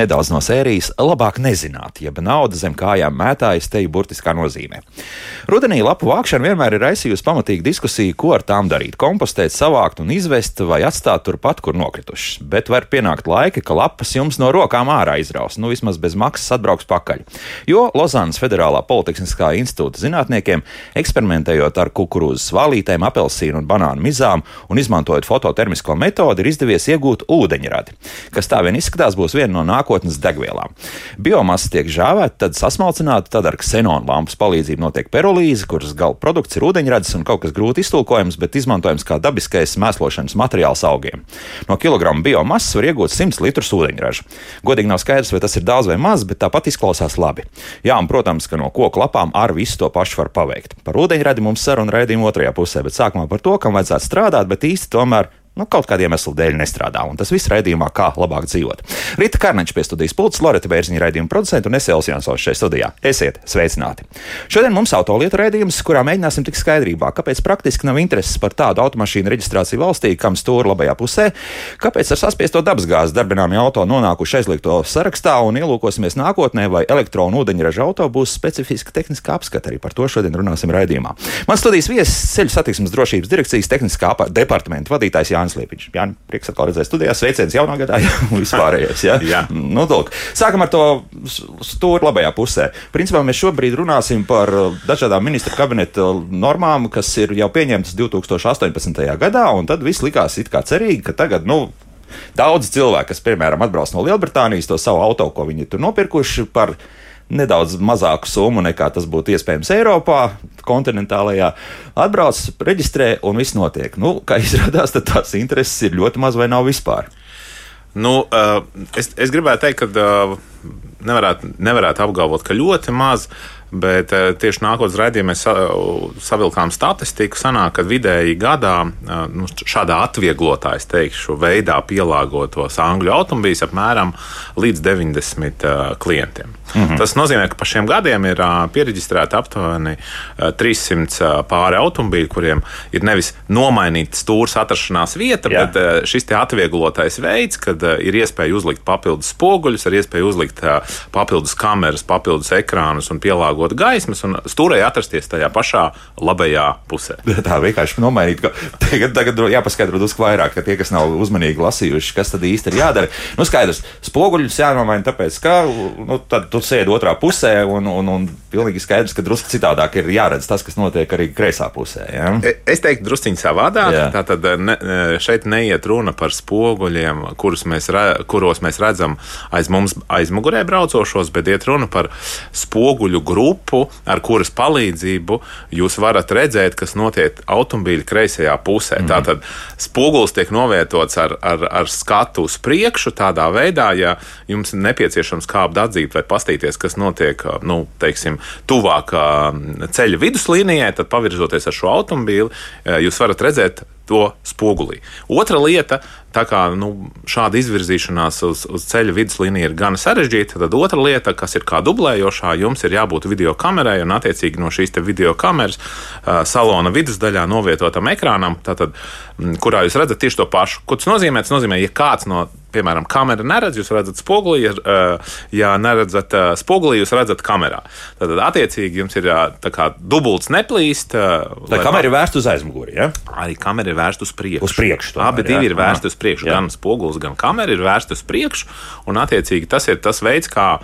nedaudz no sērijas labāk nezināt, jeb nauda zem kājām mētājas te ir burtiskā nozīmē. Rudenī lapu vākšana vienmēr ir raisījusi pamatīgu diskusiju, ko ar tām darīt - kompostēt, savākt un izvest vai atstāt turpat, kur nokritušas. Bet var pienākt laika, ka lapas jums no rokām ārā izraus, nu vismaz bez maksas atbrauks pakaļ. Jo Lozānas Federālā Politehniskā institūta zinātniekiem, eksperimentējot ar kukurūzas valītēm, apelsīnu un banānu mizām un izmantojot fototermisko metodi, ir izdevies iegūt ūdeņradi, kas tā vien izskatās būs viena no nākamajām nākotnes degvielām. Biomasa tiek žāvēta, tad sasmalcināta, tad ar ksenonu lampas palīdzību notiek perolīze, kuras gala produkts ir ūdeņradis un kaut kas grūti iztulkojams, bet izmantojams kā dabiskais mēslošanas materiāls augiem. No kilograma biomasas var iegūt 100 litrus ūdeņraža. Godīgi nav skaidrs, vai tas ir daudz vai maz, bet tāpat izklausās labi. Jā, un, protams, ka no koku lapām ar visu to pašu var paveikt. Par ūdeņradi mums saruna raidījuma otrajā pusē, bet sākumā par to, kam vajadzētu strādāt, bet īsti tomēr nu, kaut kādiem iemesliem dēļ nestrādā. Un tas viss raidījumā, kā labāk dzīvot. Rīta Kārnača pie studijas pults, Loreta Bērziņa raidījuma producenta un Esēls Jansovs šeit studijā. Esiet sveicināti! Šodien mums autolietu raidījums, kurā mēģināsim tikt skaidrībā, kāpēc praktiski nav intereses par tādu automašīnu reģistrāciju valstī, kam stūra labajā pusē, kāpēc ar saspiesto dabasgāzes darbināmie auto nonākuši aizliegto sarakstā un ielūkosimies nākotnē, vai elektronu ūdeņraža auto būs specifiska tehniska apskata. Arī par to šodien runāsim raidījumā. Man studijas viesis ceļu satiksmes drošības direkcijas tehniskā departamenta vadītājs Jānis Liepiņš. Jā, prieks atkal redzēt studijā. Sveiciens jaunā gadā un vispārējais. Ja? jā. Nu, lūk. Sākam ar to stūri labajā pusē. Principā mēs šobrīd runāsim par uh, dažādām ministra kabineta normām, kas ir jau pieņemtas 2018. gadā, un tad viss likās it kā cerīgi, ka tagad, nu, Daudz cilvēku, kas, piemēram, atbrauc no Lielbritānijas, to savu auto, ko viņi tur nopirkuši par nedaudz mazāku summu nekā tas būtu iespējams Eiropā, kontinentālajā, atbrauc, reģistrē un viss notiek. Nu, kā izrādās, tad tās intereses ir ļoti maz vai nav vispār. Nu, uh, es, es gribētu teikt, ka uh, nevarētu, nevarētu apgalvot, ka ļoti maz. Bet uh, tieši nākotnes raidījumā mēs savilkām statistiku. Sanāk, ka vidēji gadā nu, šādā atvieglotājas teikšu, veidā pielāgotos angļu automobīļus apmēram līdz 90 klientiem. -hmm. Tas nozīmē, ka pa šiem gadiem ir pieregistrēti aptuveni uh, 300 pāri automobīļi, kuriem ir nevis nomainīta stūra atrašanās vieta, Jā. bet šis atvieglotais veids, kad ir iespēja uzlikt papildus spoguļus, ir iespēja uzlikt papildus kameras, papildus ekrānus un pielāgot gaismas, un stūrei atrasties tajā pašā labajā pusē. Tā vienkārši nomainīt, ka tagad, tagad jāpaskaidro drusku vairāk, ka tie, kas nav uzmanīgi lasījuši, kas tad īsti ir jādara. Nu, skaidrs, spoguļus jānomaina, tāpēc, ka nu, tad, tu sēdi otrā pusē, un, un, un pilnīgi skaidrs, ka drusku citādāk ir jāredz tas, kas notiek arī kreisā pusē. Ja? E, es teiktu, drusciņā savādāk. Jā. Tātad ne, šeit neiet runa par spoguļiem, mēs re, kuros mēs redzam aiz mums aizmugurē braucošos, bet iet runa par spoguļu grupu, ar kuras palīdzību jūs varat redzēt, kas notiek automobīļa kreisajā pusē. Mm. Tātad spogulis tiek novietots ar, ar, ar skatu uz priekšu tādā veidā, ja jums nepieciešams kāpt atzīt vai paskatīties, kas notiek nu, teiksim, tuvāk ceļa viduslīnijai, tad pavirzoties ar šo automobīli, jūs varat redzēt to spogulī. Otra lieta, tā kā nu, šāda izvirzīšanās uz, uz ceļa viduslīnija ir gan sarežģīta, tad otra lieta, kas ir kā dublējošā, jums ir jābūt video kamerai un attiecīgi no šīs video kameras uh, salona vidusdaļā novietotam ekrānam, tātad, kurā jūs redzat tieši to pašu. Ko tas nozīmē? Tas nozīmē, ja kāds no piemēram, kamera neredz, jūs redzat spoguli, ja, ja neredzat spoguli, jūs redzat kamerā. Tad, attiecīgi, jums ir kā, dubults neplīst. Tā kamera ir vērsta uz aizmuguri. Ja? Arī kamera ir vērsta uz priekšu. Uz priekšu tomēr, Abi divi jā. ir vērsti uz priekšu. Jā. Gan spogulis, gan kamera ir vērsta uz priekšu. Un, attiecīgi, tas ir tas veids, kā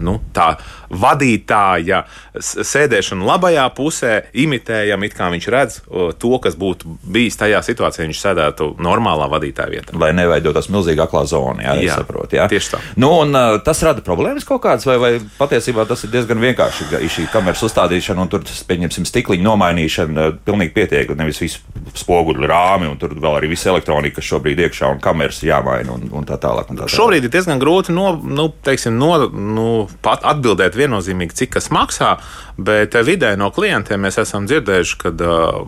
nu, tā vadītāja sēdēšanu labajā pusē, imitējam, it kā viņš redz to, kas būtu bijis tajā situācijā, ja viņš sēdētu normālā vadītāja vietā. Lai neveidotos milzīga aklā zona, jā, jā saprot, jā. tieši tā. Nu, un, uh, tas rada problēmas kaut kādas, vai, vai patiesībā tas ir diezgan vienkārši. Šī kameras uzstādīšana un tur, pieņemsim, stikliņu nomainīšana pilnīgi pietiek, nevis visu spoguļu rāmi, un tur vēl arī viss elektronika, kas šobrīd iekšā un kameras jāmaina un, un tā tālāk. Un tā tālāk. Šobrīd ir diezgan grūti no, nu, teiksim, no, nu, atbildēt viennozīmīgi, cik tas maksā, bet vidē no klientiem mēs esam dzirdējuši, ka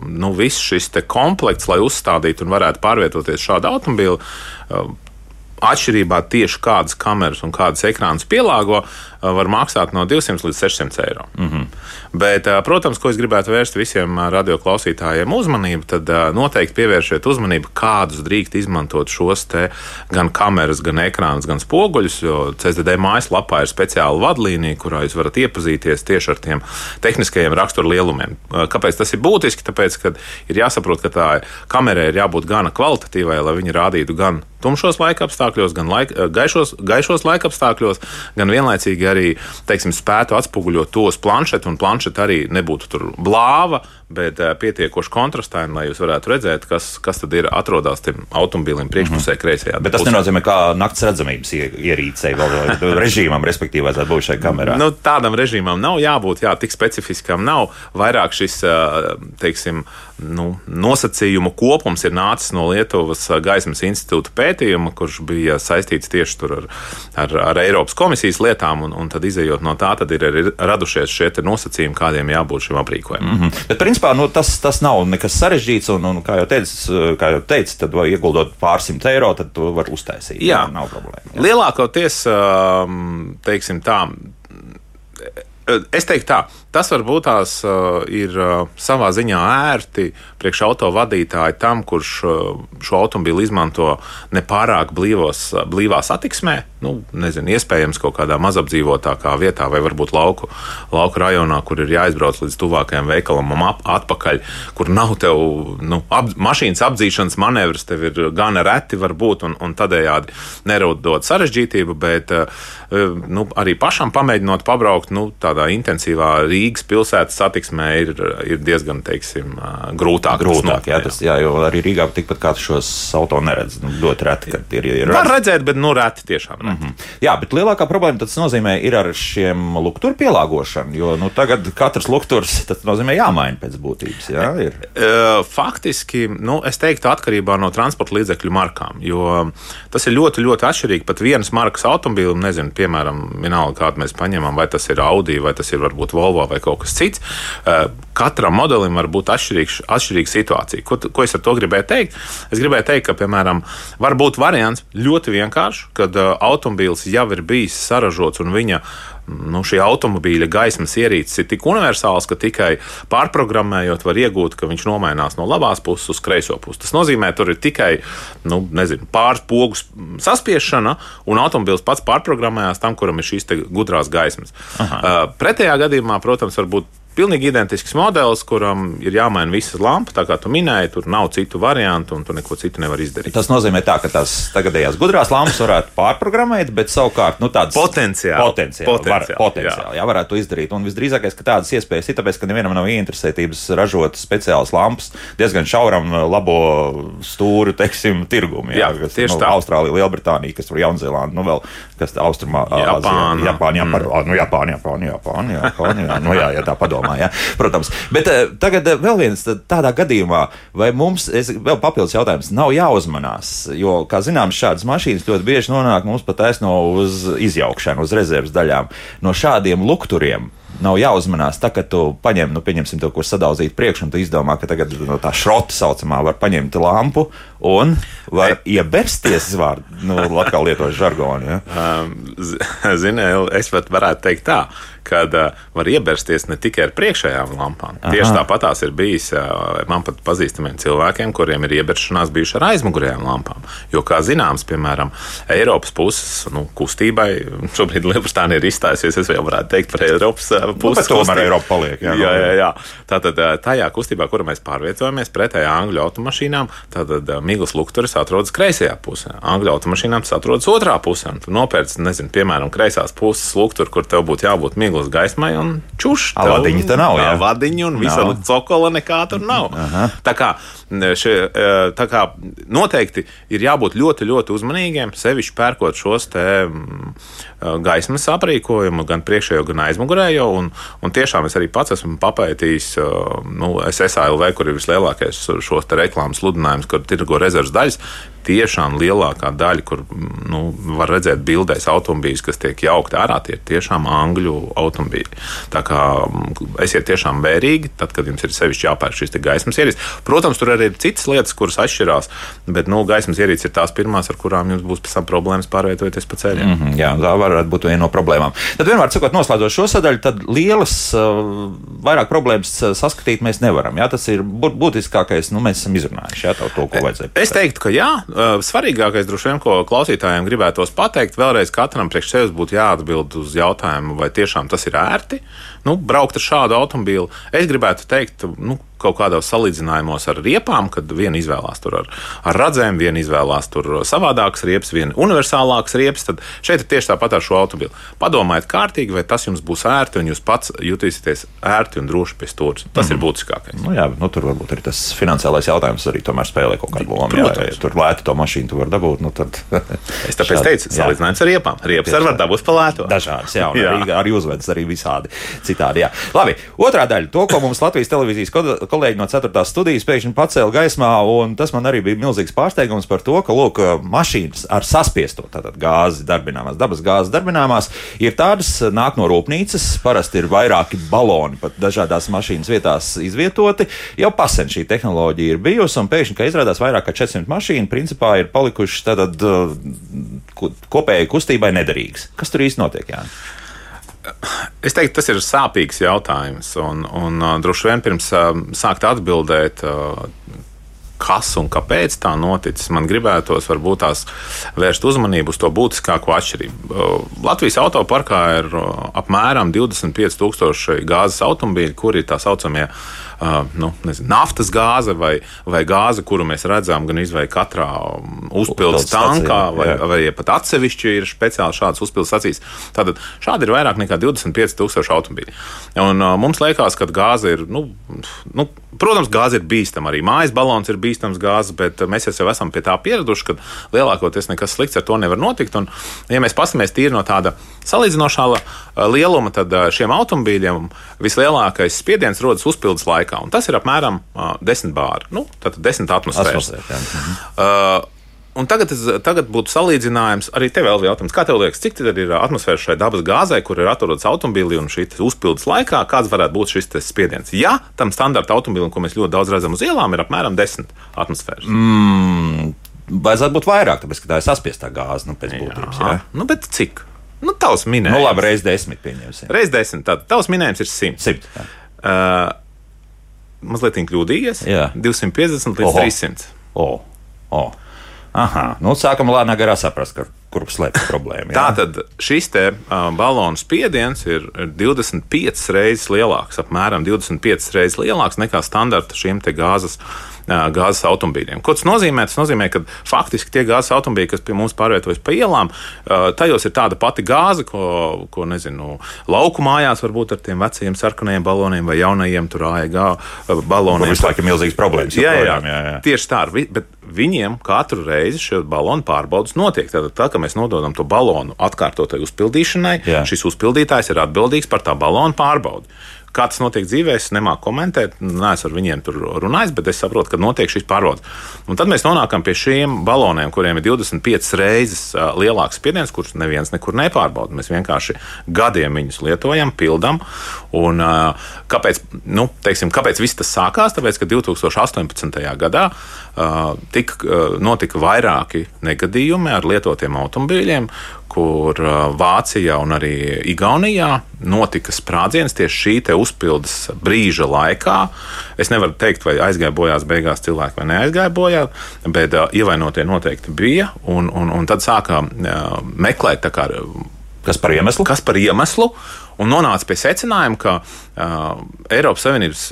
nu, viss šis komplekts, lai uzstādītu un varētu pārvietoties šādu automobīlu, atšķirībā tieši kādas kameras un kādas ekrānus pielāgo, var maksāt no 200 līdz 600 eiro. Mm -hmm. Bet, protams, ko es gribētu vērst visiem radioklausītājiem uzmanību, tad noteikti pievēršiet uzmanību, kādus drīkst izmantot šos gan kameras, gan ekrānus, gan spoguļus. Jo CZD mājaslapā ir speciāla vadlīnija, kurā jūs varat iepazīties tieši ar tiem tehniskajiem raksturlielumiem. Kāpēc tas ir būtiski? Tāpēc, ka ir jāsaprot, ka tā kamerai ir jābūt gana kvalitatīvai, lai viņi rādītu gan tumšos laika apstākļos, gan laik, gaišos, gaišos laika apstākļos, gan vienlaicīgi arī teiksim, spētu atspoguļot tos planšetu, un planšeta arī nebūtu blāva, bet uh, pietiekoši kontrastaini, lai jūs varētu redzēt, kas, kas tad ir atrodas tam automobīlim priekšpusē, mm -hmm. kreisajā. Bet tas nenozīmē, ka naktas redzamības ierīcei vēl režīmam, respektīvi, vajadzētu būt šai kamerā. Nu, tādam režīmam nav jābūt, jā, tik specifiskam nav. Vairāk šis, teiksim, nu, nosacījumu kopums ir nācis no Lietuvas gaismas institūta pētījuma, kurš bija saistīts tieši ar, ar, ar Eiropas komisijas lietām, un, un tad izējot no tā, tad ir arī radušies šie nosacījumi, kādiem jābūt šim aprīkojumam. Mm -hmm. Bet, principā, nu, tas, tas nav nekas sarežģīts, un, un kā jau teicu, kā jau teicu tad ieguldot pārsimt eiro, tad to var uztaisīt. Jā, nav problēma. Jā. Lielākoties, teiksim tā, es teiktu tā, Tas varbūt tās uh, ir uh, savā ziņā ērti priekš auto vadītāji tam, kurš uh, šo automobīlu izmanto nepārāk blīvos, blīvā satiksmē. Nu, nezinu, iespējams, kaut kādā mazapdzīvotākā vietā, vai varbūt lauku, lauku rajonā, kur ir jāizbrauc līdz tuvākajam veikalam un ap, atpakaļ, kur nav tev nu, ap, mašīnas apdzīšanas manevrs, tev ir gana reti, varbūt, un, un tādējādi nerodot sarežģītību, bet nu, arī pašam pamēģinot pabraukt nu, tādā intensīvā rīcībā Rīgas pilsētas satiksmē ir, ir diezgan teiksim, grūtāk. Grūtāk, jā, tas, jā, jo arī Rīgā tikpat kā šos auto neredz. Nu, ļoti reti, kad ir. ir Var redzēt, bet nu reti tiešām. Reti. Mm -hmm. Jā, bet lielākā problēma tas nozīmē ir ar šiem lukturu pielāgošanu, jo nu, tagad katrs lukturs tas nozīmē jāmaina pēc būtības. Jā, ir. Faktiski, nu, es teiktu, atkarībā no transporta līdzekļu markām, jo tas ir ļoti, ļoti atšķirīgi. Pat vienas markas automobīlim, nezinu, piemēram, vienalga, kādu mēs paņemam, vai tas ir Audi vai tas ir varbūt Volvo vai kaut kas cits. Katram modelim var būt atšķirīga, atšķirīga situācija. Ko, ko es ar to gribēju teikt? Es gribēju teikt, ka, piemēram, var būt variants ļoti vienkāršs, kad uh, automobīls jau ir bijis saražots un viņa nu, šī automobīļa gaismas ierīces ir tik universāls, ka tikai pārprogrammējot, var iegūt, ka viņš nomainās no labās puses uz kreiso pusi. Tas nozīmē, tur ir tikai nu, pāris pogas saspiešana, un automobīls pats pārprogrammējās tam, kuram ir šīs gudrās gaismas. Aha. Uh, pretējā gadījumā, protams, var būt pilnīgi identisks modelis, kuram ir jāmaina visas lampas. Tā kā tu minēji, tur nav citu variantu, un tu neko citu nevari izdarīt. Tas nozīmē, tā, ka tās tagadējās gudrās lampas varētu pārprogrammēt, bet savukārt nu, tādas potenciāli, potenciāli, potenciāli, var, potenciāli jā. Jā, varētu to izdarīt. Un visdrīzākais, ka tādas iespējas ir, tāpēc, ka nevienam nav ieinteresētības ražot speciālas lampas diezgan šauram uh, labo stūru, teiksim, tirgumu. Jā, jā kas, tieši nu, tā. Austrālija, Lielbritānija, kas tur Jaunzēlanda, nu vēl kas Austrumā, Japāna, Japāna, Japāna, mm. nu, Japāna, Japāna, Japāna, Japāna, jā, nu, jā, ja tā padomā, jā, protams. Bet uh, tagad uh, vēl viens tādā gadījumā, vai mums, es, vēl papildus jautājums, nav jāuzmanās, jo, kā zināms, šādas mašīnas ļoti bieži nonāk mums pat aizno uz izjaukšanu, uz rezerves daļām. No šādiem lukturiem nav jāuzmanās. Tā kā tu paņem, nu, pieņemsim, to, ko sadaudzīt priekšā, un tu izdomā, ka tagad no tā šrota saucamā var paņemt lampu un var iebersties, vārdu, nu, atkal lietot žargonu. Ja? Um, Zini, es pat varētu teikt tā, kad uh, var iebersties ne tikai ar priekšējām lampām. Aha. Tieši tāpat tās ir bijis uh, man pat pazīstamiem cilvēkiem, kuriem ir ieberšanās bijuši ar aizmugurējām lampām. Jo, kā zināms, piemēram, Eiropas puses nu, kustībai šobrīd Lielbritānija ir izstājusies. Es jau varētu teikt par Eiropas uh, puses. Nu, tomēr Eiropa paliek. Jā, jā, jā, jā. Tātad uh, tajā kustībā, kura mēs pārvietojamies pretējā angļu automašīnām, tātad uh, miglas lukturis atrodas kreisajā pusē. Angļu automašīnām tas atrodas otrā pusē. Tu nopērci, nezinu, piemēram, kreisās puses lukturu, kur tev būtu jābūt miglas gaismai un čuš. Vadiņa tā nav. Jā, vadiņa un visa cokola nekā tur nav. Aha. Tā kā, še, e, tā kā noteikti ir jābūt ļoti, ļoti uzmanīgiem, sevišķi pērkot šos te e, gaismas aprīkojumu, gan priekšējo, gan aizmugurējo. Un, un tiešām es arī pats esmu papētījis, nu, SSALV, kur ir vislielākais šos reklāmas sludinājums, kur tirgo rezerves daļas tiešām lielākā daļa, kur nu, var redzēt bildēs automobīļus, kas tiek jaukti ārā, tie ir tiešām angļu automobīļi. Tā kā esiet tiešām vērīgi, tad, kad jums ir sevišķi jāpērk šīs gaismas ierīces. Protams, tur arī ir citas lietas, kuras atšķirās, bet nu, gaismas ierīces ir tās pirmās, ar kurām jums būs pēc tam problēmas pārvietoties pa ceļiem. Mm -hmm, jā, tā varētu būt viena no problēmām. Tad vienmēr sakot, noslēdzot šo sadaļu, tad lielas, vairāk problēmas saskatīt mēs nevaram. Jā, tas ir būtiskākais, nu, mēs esam izrunājuši jā, to, ko vajadzēja. Es teiktu, ka jā, svarīgākais droši vien, ko klausītājiem gribētos pateikt, vēlreiz katram priekš sevis būtu jāatbild uz jautājumu, vai tiešām tas ir ērti nu, braukt ar šādu automobīlu. Es gribētu teikt, nu, kaut kādos salīdzinājumos ar riepām, kad viena izvēlās ar, ar radzēm, viena izvēlās savādākas riepas, viena universālākas riepas. Tad šeit ir tieši tāpat ar šo automobīlu. Padomājiet, kārtīgi, vai tas jums būs ērti un jūs pats jutīsieties ērti un droši pie stūres. Tas mm. ir mhm. būtiskākais. Nu, jā, nu, tur varbūt arī tas finansiālais jautājums arī spēlē kaut kādu lomu. Jā, ja tur lēti to mašīnu tu vari dabūt. Nu, tad... es tāpēc šādi, teicu, salīdzinājums ar riepām. Riepas arī var dabūt pa lētu. Dažādas, jā, jā. Arī, arī uzvedas arī visādi citādi. Jā. Labi, otrā daļa, to, ko mums Latvijas televīzijas kolēģi no 4. studijas pēkšņi pacēla gaismā, un tas man arī bija milzīgs pārsteigums par to, ka, lūk, mašīnas ar saspiesto gāzi darbināmās, dabas gāzes darbināmās, ir tādas, nāk no rūpnīcas, parasti ir vairāki baloni pat dažādās mašīnas vietās izvietoti. Jau pasen šī tehnoloģija ir bijusi, un pēkšņi, ka izrādās vairāk kā 400 mašīnu, principā ir palikušas tātad kopējai kustībai nederīgas. Kas tur īsti notiek? Jā? Es teiktu, tas ir sāpīgs jautājums. Un, un uh, droši vien pirms uh, sākt atbildēt, uh, kas un kāpēc tā noticis, man gribētos varbūt tās vērst uzmanību uz to būtiskāko atšķirību. Latvijas autoparkā ir apmēram 25,000 gāzes automobīļi, kuri ir tā saucamie nu, nezinu, naftas gāze vai, vai gāze, kuru mēs redzam gan izvēlē katrā um, uzpildes tankā, vai, vai pat atsevišķi ir speciāli šādas uzpildes acīs. Tātad šādi ir vairāk nekā 25,000 automobīļi. Un, uh, mums liekas, ka gāze ir, nu, nu, protams, gāze ir bīstama, arī mājas balons ir bīstams gāzes, bet mēs jau esam pie tā pieraduši, ka lielākoties nekas slikts ar to nevar notikt. Un, ja mēs paskatāmies tīri no tāda salīdzinošā lieluma, tad šiem automobīļiem vislielākais spiediens rodas uzpildes laikā, un tas ir apmēram 10 bāri, nu, tātad 10 atmosfēras. Atmosfēra, uh, Un tagad, tagad būtu salīdzinājums arī tev vēl jautājums. Kā tev liekas, cik ir atmosfēra šai dabas gāzei, kur ir atrodas automobīlī un šī uzpildes laikā, kāds varētu būt šis spiediens? Ja tam standarta automobīlim, ko mēs ļoti daudz redzam uz ielām, ir apmēram 10 atmosfēras. Mm. Vajadzētu būt vairāk, tāpēc, ka tā ir saspiestā gāze, nu, pēc būtības. Jā, jā. Nu, bet cik? Nu, tavs minējums. Nu, labi, reiz desmit pieņemsim. Reiz desmit. Tad tavs minējums ir simt. Simt. Uh, mazliet kļūdījies. Jā. 250 līdz Oho. 300. O. O. Nu, sākam lēnām garā saprast, ka, kur slēpjas problēma. Jā. Tātad šis te uh, balonu spiediens ir 25 reizes lielāks, apmēram 25 reizes lielāks nekā standarta šiem te gāzes gāzes automobīļiem. Ko tas nozīmē? Tas nozīmē, ka faktiski tie gāzes automobīļi, kas pie mums pārvietojas pa ielām, tajos ir tāda pati gāze, ko, ko nezinu, lauku mājās varbūt ar tiem vecajiem sarkanajiem baloniem vai jaunajiem tur AEG baloniem. Tas ir milzīgs problēmas. Jā, jā, jā, jā. Tieši tā, bet viņiem katru reizi šie balonu pārbaudas notiek. Tātad, tā, ka mēs nododam to balonu atkārtotai uzpildīšanai, jā. šis uzpildītājs ir atbildīgs par tā balonu pārbaudi. Kā tas notiek dzīvē, es nemāku komentēt. Nē, es ar viņiem tur runāju, bet es saprotu, ka notiek šis pārbaudas. Un tad mēs nonākam pie šiem baloniem, kuriem ir 25 reizes lielāks spiediens, kurus neviens nekur nepārbauda. Mēs vienkārši gadiem viņus lietojam, pildām. Un, kāpēc, nu, teiksim, kāpēc viss tas sākās? Tāpēc, ka 2018. gadā tika, notika vairāki negadījumi ar lietotiem automobīļiem, kur Vācijā un arī Igaunijā notika sprādziens tieši šī uzpildes brīža laikā. Es nevaru teikt, vai aizgāja bojā beigās cilvēki vai neaizgāja bojā, bet uh, ievainotie noteikti bija. Un, un, un tad sākām uh, meklēt, kā, kas par iemeslu. Kas par iemeslu un nonāca pie secinājuma, ka uh, Eiropas Savienības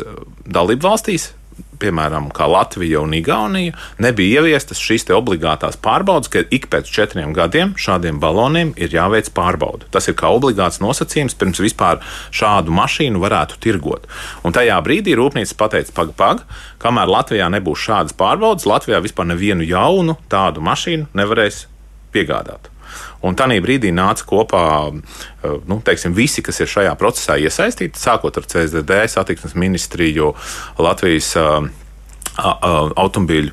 dalību valstīs piemēram, Latvija un Igaunija, nebija ieviestas šīs obligātās pārbaudas, ka ik pēc četriem gadiem šādiem baloniem ir jāveic pārbaude. Tas ir kā obligāts nosacījums pirms vispār šādu mašīnu varētu tirgot. Un tajā brīdī rūpnīca pateica, pag, pag, kamēr Latvijā nebūs šādas pārbaudas, Latvijā vispār nevienu jaunu tādu mašīnu nevarēs piegādāt. Un tajā brīdī nāca kopā eh, nu, teiksim, visi, kas ir šajā procesā iesaistīti, sākot ar CSDD, satiksmes ministriju, Latvijas. Uh, automobīļu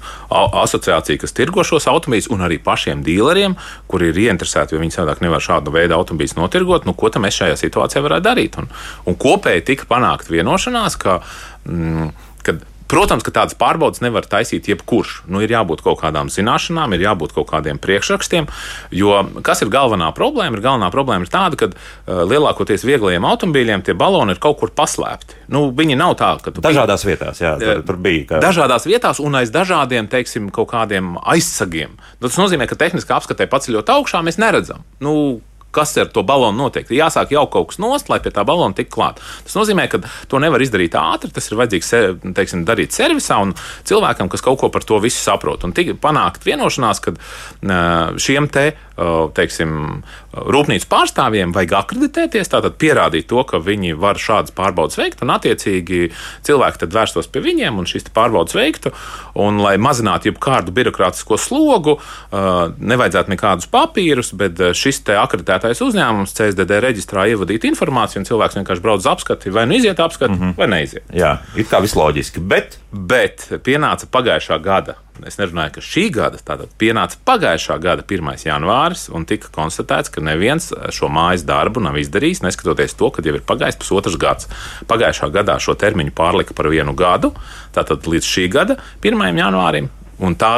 asociācija, kas tirgo šos automobīļus, un arī pašiem dealeriem, kuri ir ieinteresēti, jo viņi savādāk nevar šādu veidu automobīļus notirgot. Nu, ko tam mēs šajā situācijā varētu darīt? Un, un kopēji tika panākt vienošanās, ka, mm, ka Protams, ka tādas pārbaudas nevar taisīt jebkurš. Nu, ir jābūt kaut kādām zināšanām, ir jābūt kaut kādiem priekšrakstiem. Jo kas ir galvenā problēma? Ir galvenā problēma ir tāda, ka uh, lielākoties vieglajiem automobīļiem tie baloni ir kaut kur paslēpti. Nu, viņi nav tā, ka dažādās vietās, jā, tur, tur bija. Kā... Dažādās vietās un aiz dažādiem, teiksim, kaut kādiem aizsagiem. Nu, tas nozīmē, ka tehniskā apskatē paceļot augšā, mēs neredzam. Nu, kas ar to balonu notiek. Jāsāk jau kaut kas nost, lai pie tā balona tik klāt. Tas nozīmē, ka to nevar izdarīt ātri, tas ir vajadzīgs teiksim, darīt servisā un cilvēkam, kas kaut ko par to visu saprot. Un tika panākt vienošanās, ka šiem te teiksim, rūpnīcu pārstāvjiem vajag akreditēties, tātad pierādīt to, ka viņi var šādas pārbaudas veikt, un attiecīgi cilvēki tad vērstos pie viņiem un šīs pārbaudas veiktu. Un, lai mazinātu jebkādu birokrātisko slogu, nevajadzētu nekādus papīrus, bet šis akreditētais uzņēmums CSDD reģistrā ievadīt informāciju, un cilvēks vienkārši brauc uz apskati, vai nu iziet apskati, mm -hmm. vai neiziet. Jā, it kā viss loģiski, bet. Bet pienāca pagājušā gada Es nerunāju, ka šī gada, tātad pienāca pagājušā gada 1. janvāris, un tika konstatēts, ka neviens šo mājas darbu nav izdarījis, neskatoties to, ka jau ir pagājis pusotrs gads. Pagājušā gadā šo termiņu pārlika par vienu gadu, tātad līdz šī gada 1. janvārim. Un tā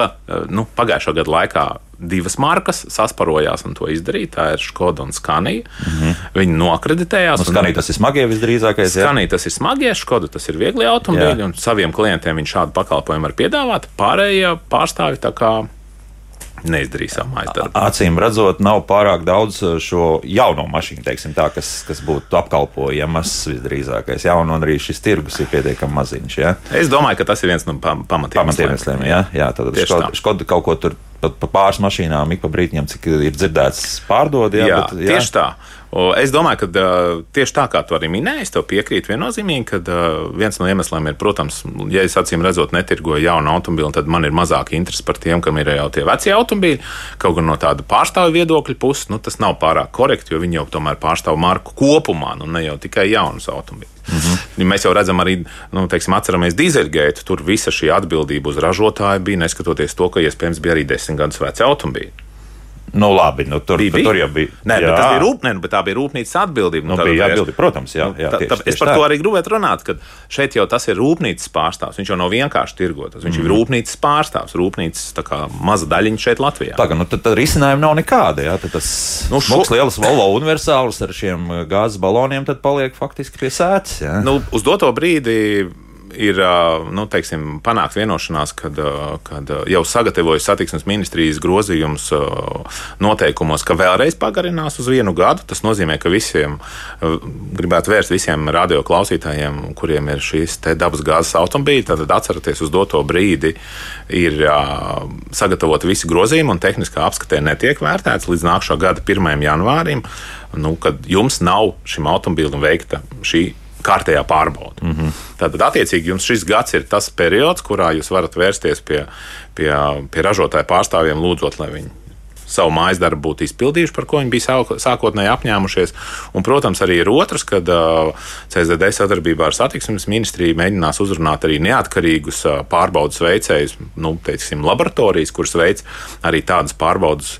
nu, pagājušā gada laikā divas markas sasparojās un to izdarīja. Tā ir Skoda un Skanija. Mm -hmm. Viņi nokreditējās. Nu, Skanija tas ir smagie visdrīzākais. Skanija tas ir smagie, Skoda tas ir viegli automobīļi, un saviem klientiem viņi šādu pakalpojumu var piedāvāt. Pārējie pārstāvi tā kā neizdarīja savu mājas darbu. Acīm redzot, nav pārāk daudz uh, šo jauno mašīnu, teiksim, tā, kas, kas būtu apkalpojamas visdrīzākais. Jā, un arī šis tirgus ir pietiekami maziņš. Jā. Es domāju, ka tas ir viens no pamatiem. Pamatiem iemesliem. Jā, jā tad Škoda, Škoda kaut ko tur pat pa pāris mašīnām ik pa brīdim, cik ir dzirdēts, pārdod. Jā, jā, bet, jā. tieši tā. Es domāju, ka tieši tā kā tu arī minēji, es tev piekrītu viennozīmīgi, ka viens no iemesliem ir, protams, ja es acīm redzot, netirgoju jaunu automobīlu, tad man ir mazāk interesi par tiem, kam ir jau tie veci automobīļi. Kaut gan no tāda pārstāvja viedokļa puses, nu, tas nav pārāk korekti, jo viņi jau tomēr pārstāv marku kopumā, nu ne jau tikai jaunus automobīļus. Mm -hmm. Mēs jau redzam, arī nu, teiksim, atceramies dīzeļgaitu. Tur visa šī atbildība uz ražotāju bija neskatoties to, ka iespējams bija arī desmit gadus veci automobīļi. Nu, labi, nu, tur, bija, tur jau bija. Nē, bet tas bija, rūp, nē, bet tā bija rūpnīcas atbildība. Nu, nu, bija atbildība, protams, jā. jā tā, tieši, tā, es par tā. to arī gribētu runāt, ka šeit jau tas ir rūpnīcas pārstāvs. Viņš jau nav vienkārši tirgotājs. Viņš mm. ir rūpnīcas pārstāvs, rūpnīcas kā, maza daļiņa šeit Latvijā. Tā kā nu, tad, tad risinājumi nav nekādi. Jā, tad tas nu, šo... lielas Volvo universāls ar šiem gāzes baloniem paliek faktiski pie sēdes. Nu, uz doto brīdi ir nu, teiksim, panākt vienošanās, kad, kad jau sagatavojas satiksmes ministrijas grozījums noteikumos, ka vēlreiz pagarinās uz vienu gadu. Tas nozīmē, ka visiem, gribētu vērst visiem radioklausītājiem, kuriem ir šīs dabas gāzes automobīļi, tad atcerieties uz doto brīdi ir sagatavoti visi grozījumi un tehniskā apskatē netiek vērtēts līdz nākamā gada 1. janvārim, nu, kad jums nav šim automobīlim veikta šī kārtējā pārbauda. Mm -hmm. Tātad, attiecīgi, jums šis gads ir tas periods, kurā jūs varat vērsties pie, pie, pie ražotāju pārstāvjiem, lūdzot, lai viņi savu mājas darbu būtu izpildījuši, par ko viņi bija sākotnēji apņēmušies. Un, protams, arī ir otrs, kad CSDD sadarbībā ar satiksmes ministriju mēģinās uzrunāt arī neatkarīgus pārbaudas veicējus, nu, teiksim, laboratorijas, kuras veids arī tādas pārbaudas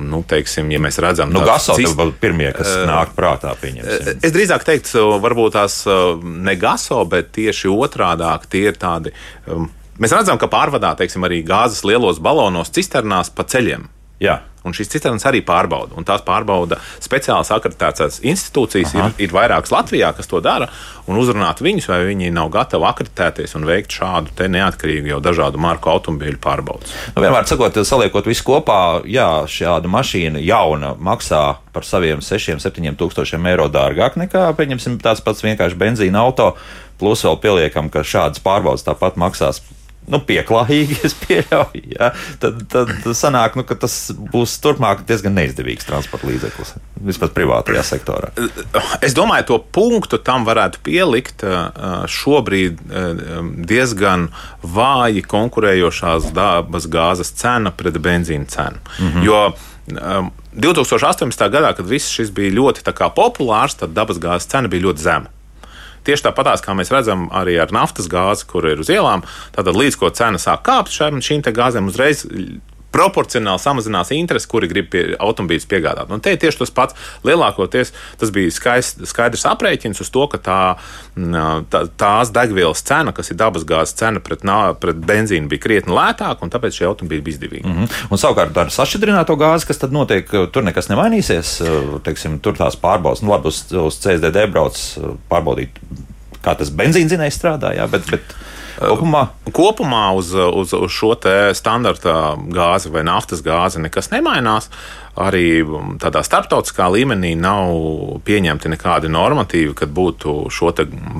nu, teiksim, ja mēs redzam, nu, gaso cist... pirmie, kas uh, nāk prātā, pieņemsim. Es drīzāk teiktu, varbūt tās ne gaso, bet tieši otrādāk tie ir tādi. Um, mēs redzam, ka pārvadā, teiksim, arī gāzes lielos balonos, cisternās pa ceļiem. Jā. Un šīs cisternas arī pārbauda. Un tās pārbauda speciālas akreditētas institūcijas. Aha. Ir, ir vairākas Latvijā, kas to dara. Un uzrunāt viņus, vai viņi nav gatavi akreditēties un veikt šādu neatkarīgu jau dažādu marku automobīļu pārbaudas. Nu, vienmēr sakot, saliekot visu kopā, jā, šāda mašīna jauna maksā par saviem 6-7 tūkstošiem eiro dārgāk nekā, pieņemsim, tāds pats vienkārši benzīna auto. Plus vēl pieliekam, ka šādas pārbaudas tāpat maksās nu, pieklājīgi, es pieļauju, ja, tad, tad sanāk, nu, ka tas būs turpmāk diezgan neizdevīgs transporta līdzeklis. Vismaz privātajā sektorā. Es domāju, to punktu tam varētu pielikt šobrīd diezgan vāji konkurējošās dabas gāzes cena pret benzīna cenu. Mm -hmm. Jo 2018. gadā, kad viss šis bija ļoti populārs, tad dabas gāzes cena bija ļoti zema. Tieši tāpatās, kā mēs redzam arī ar naftas gāzi, kur ir uz ielām, tad līdz ko cena sāk kāpt šīm, šīm gāzēm, uzreiz proporcionāli samazinās interesi, kuri grib pie automobīļus piegādāt. Un te ir tieši tas pats. Lielākoties tas bija skaist, skaidrs aprēķins uz to, ka tā, tā, tās degvielas cena, kas ir dabasgāzes cena pret, pret benzīnu, bija krietni lētāka, un tāpēc šie automobīļi bija izdevīgi. Mm -hmm. Un savukārt ar sašķidrināto gāzi, kas tad notiek, tur nekas nemainīsies. Teiksim, tur tās pārbaudas, nu labi, uz, uz CSDD brauc pārbaudīt, kā tas benzīnzinējs strādā, jā, bet, bet Kopumā, Kopumā uz, uz, uz šo standarta gāzi vai naftas gāzi nekas nemainās. Arī tādā starptautiskā līmenī nav pieņemti nekādi normatīvi, kad būtu šo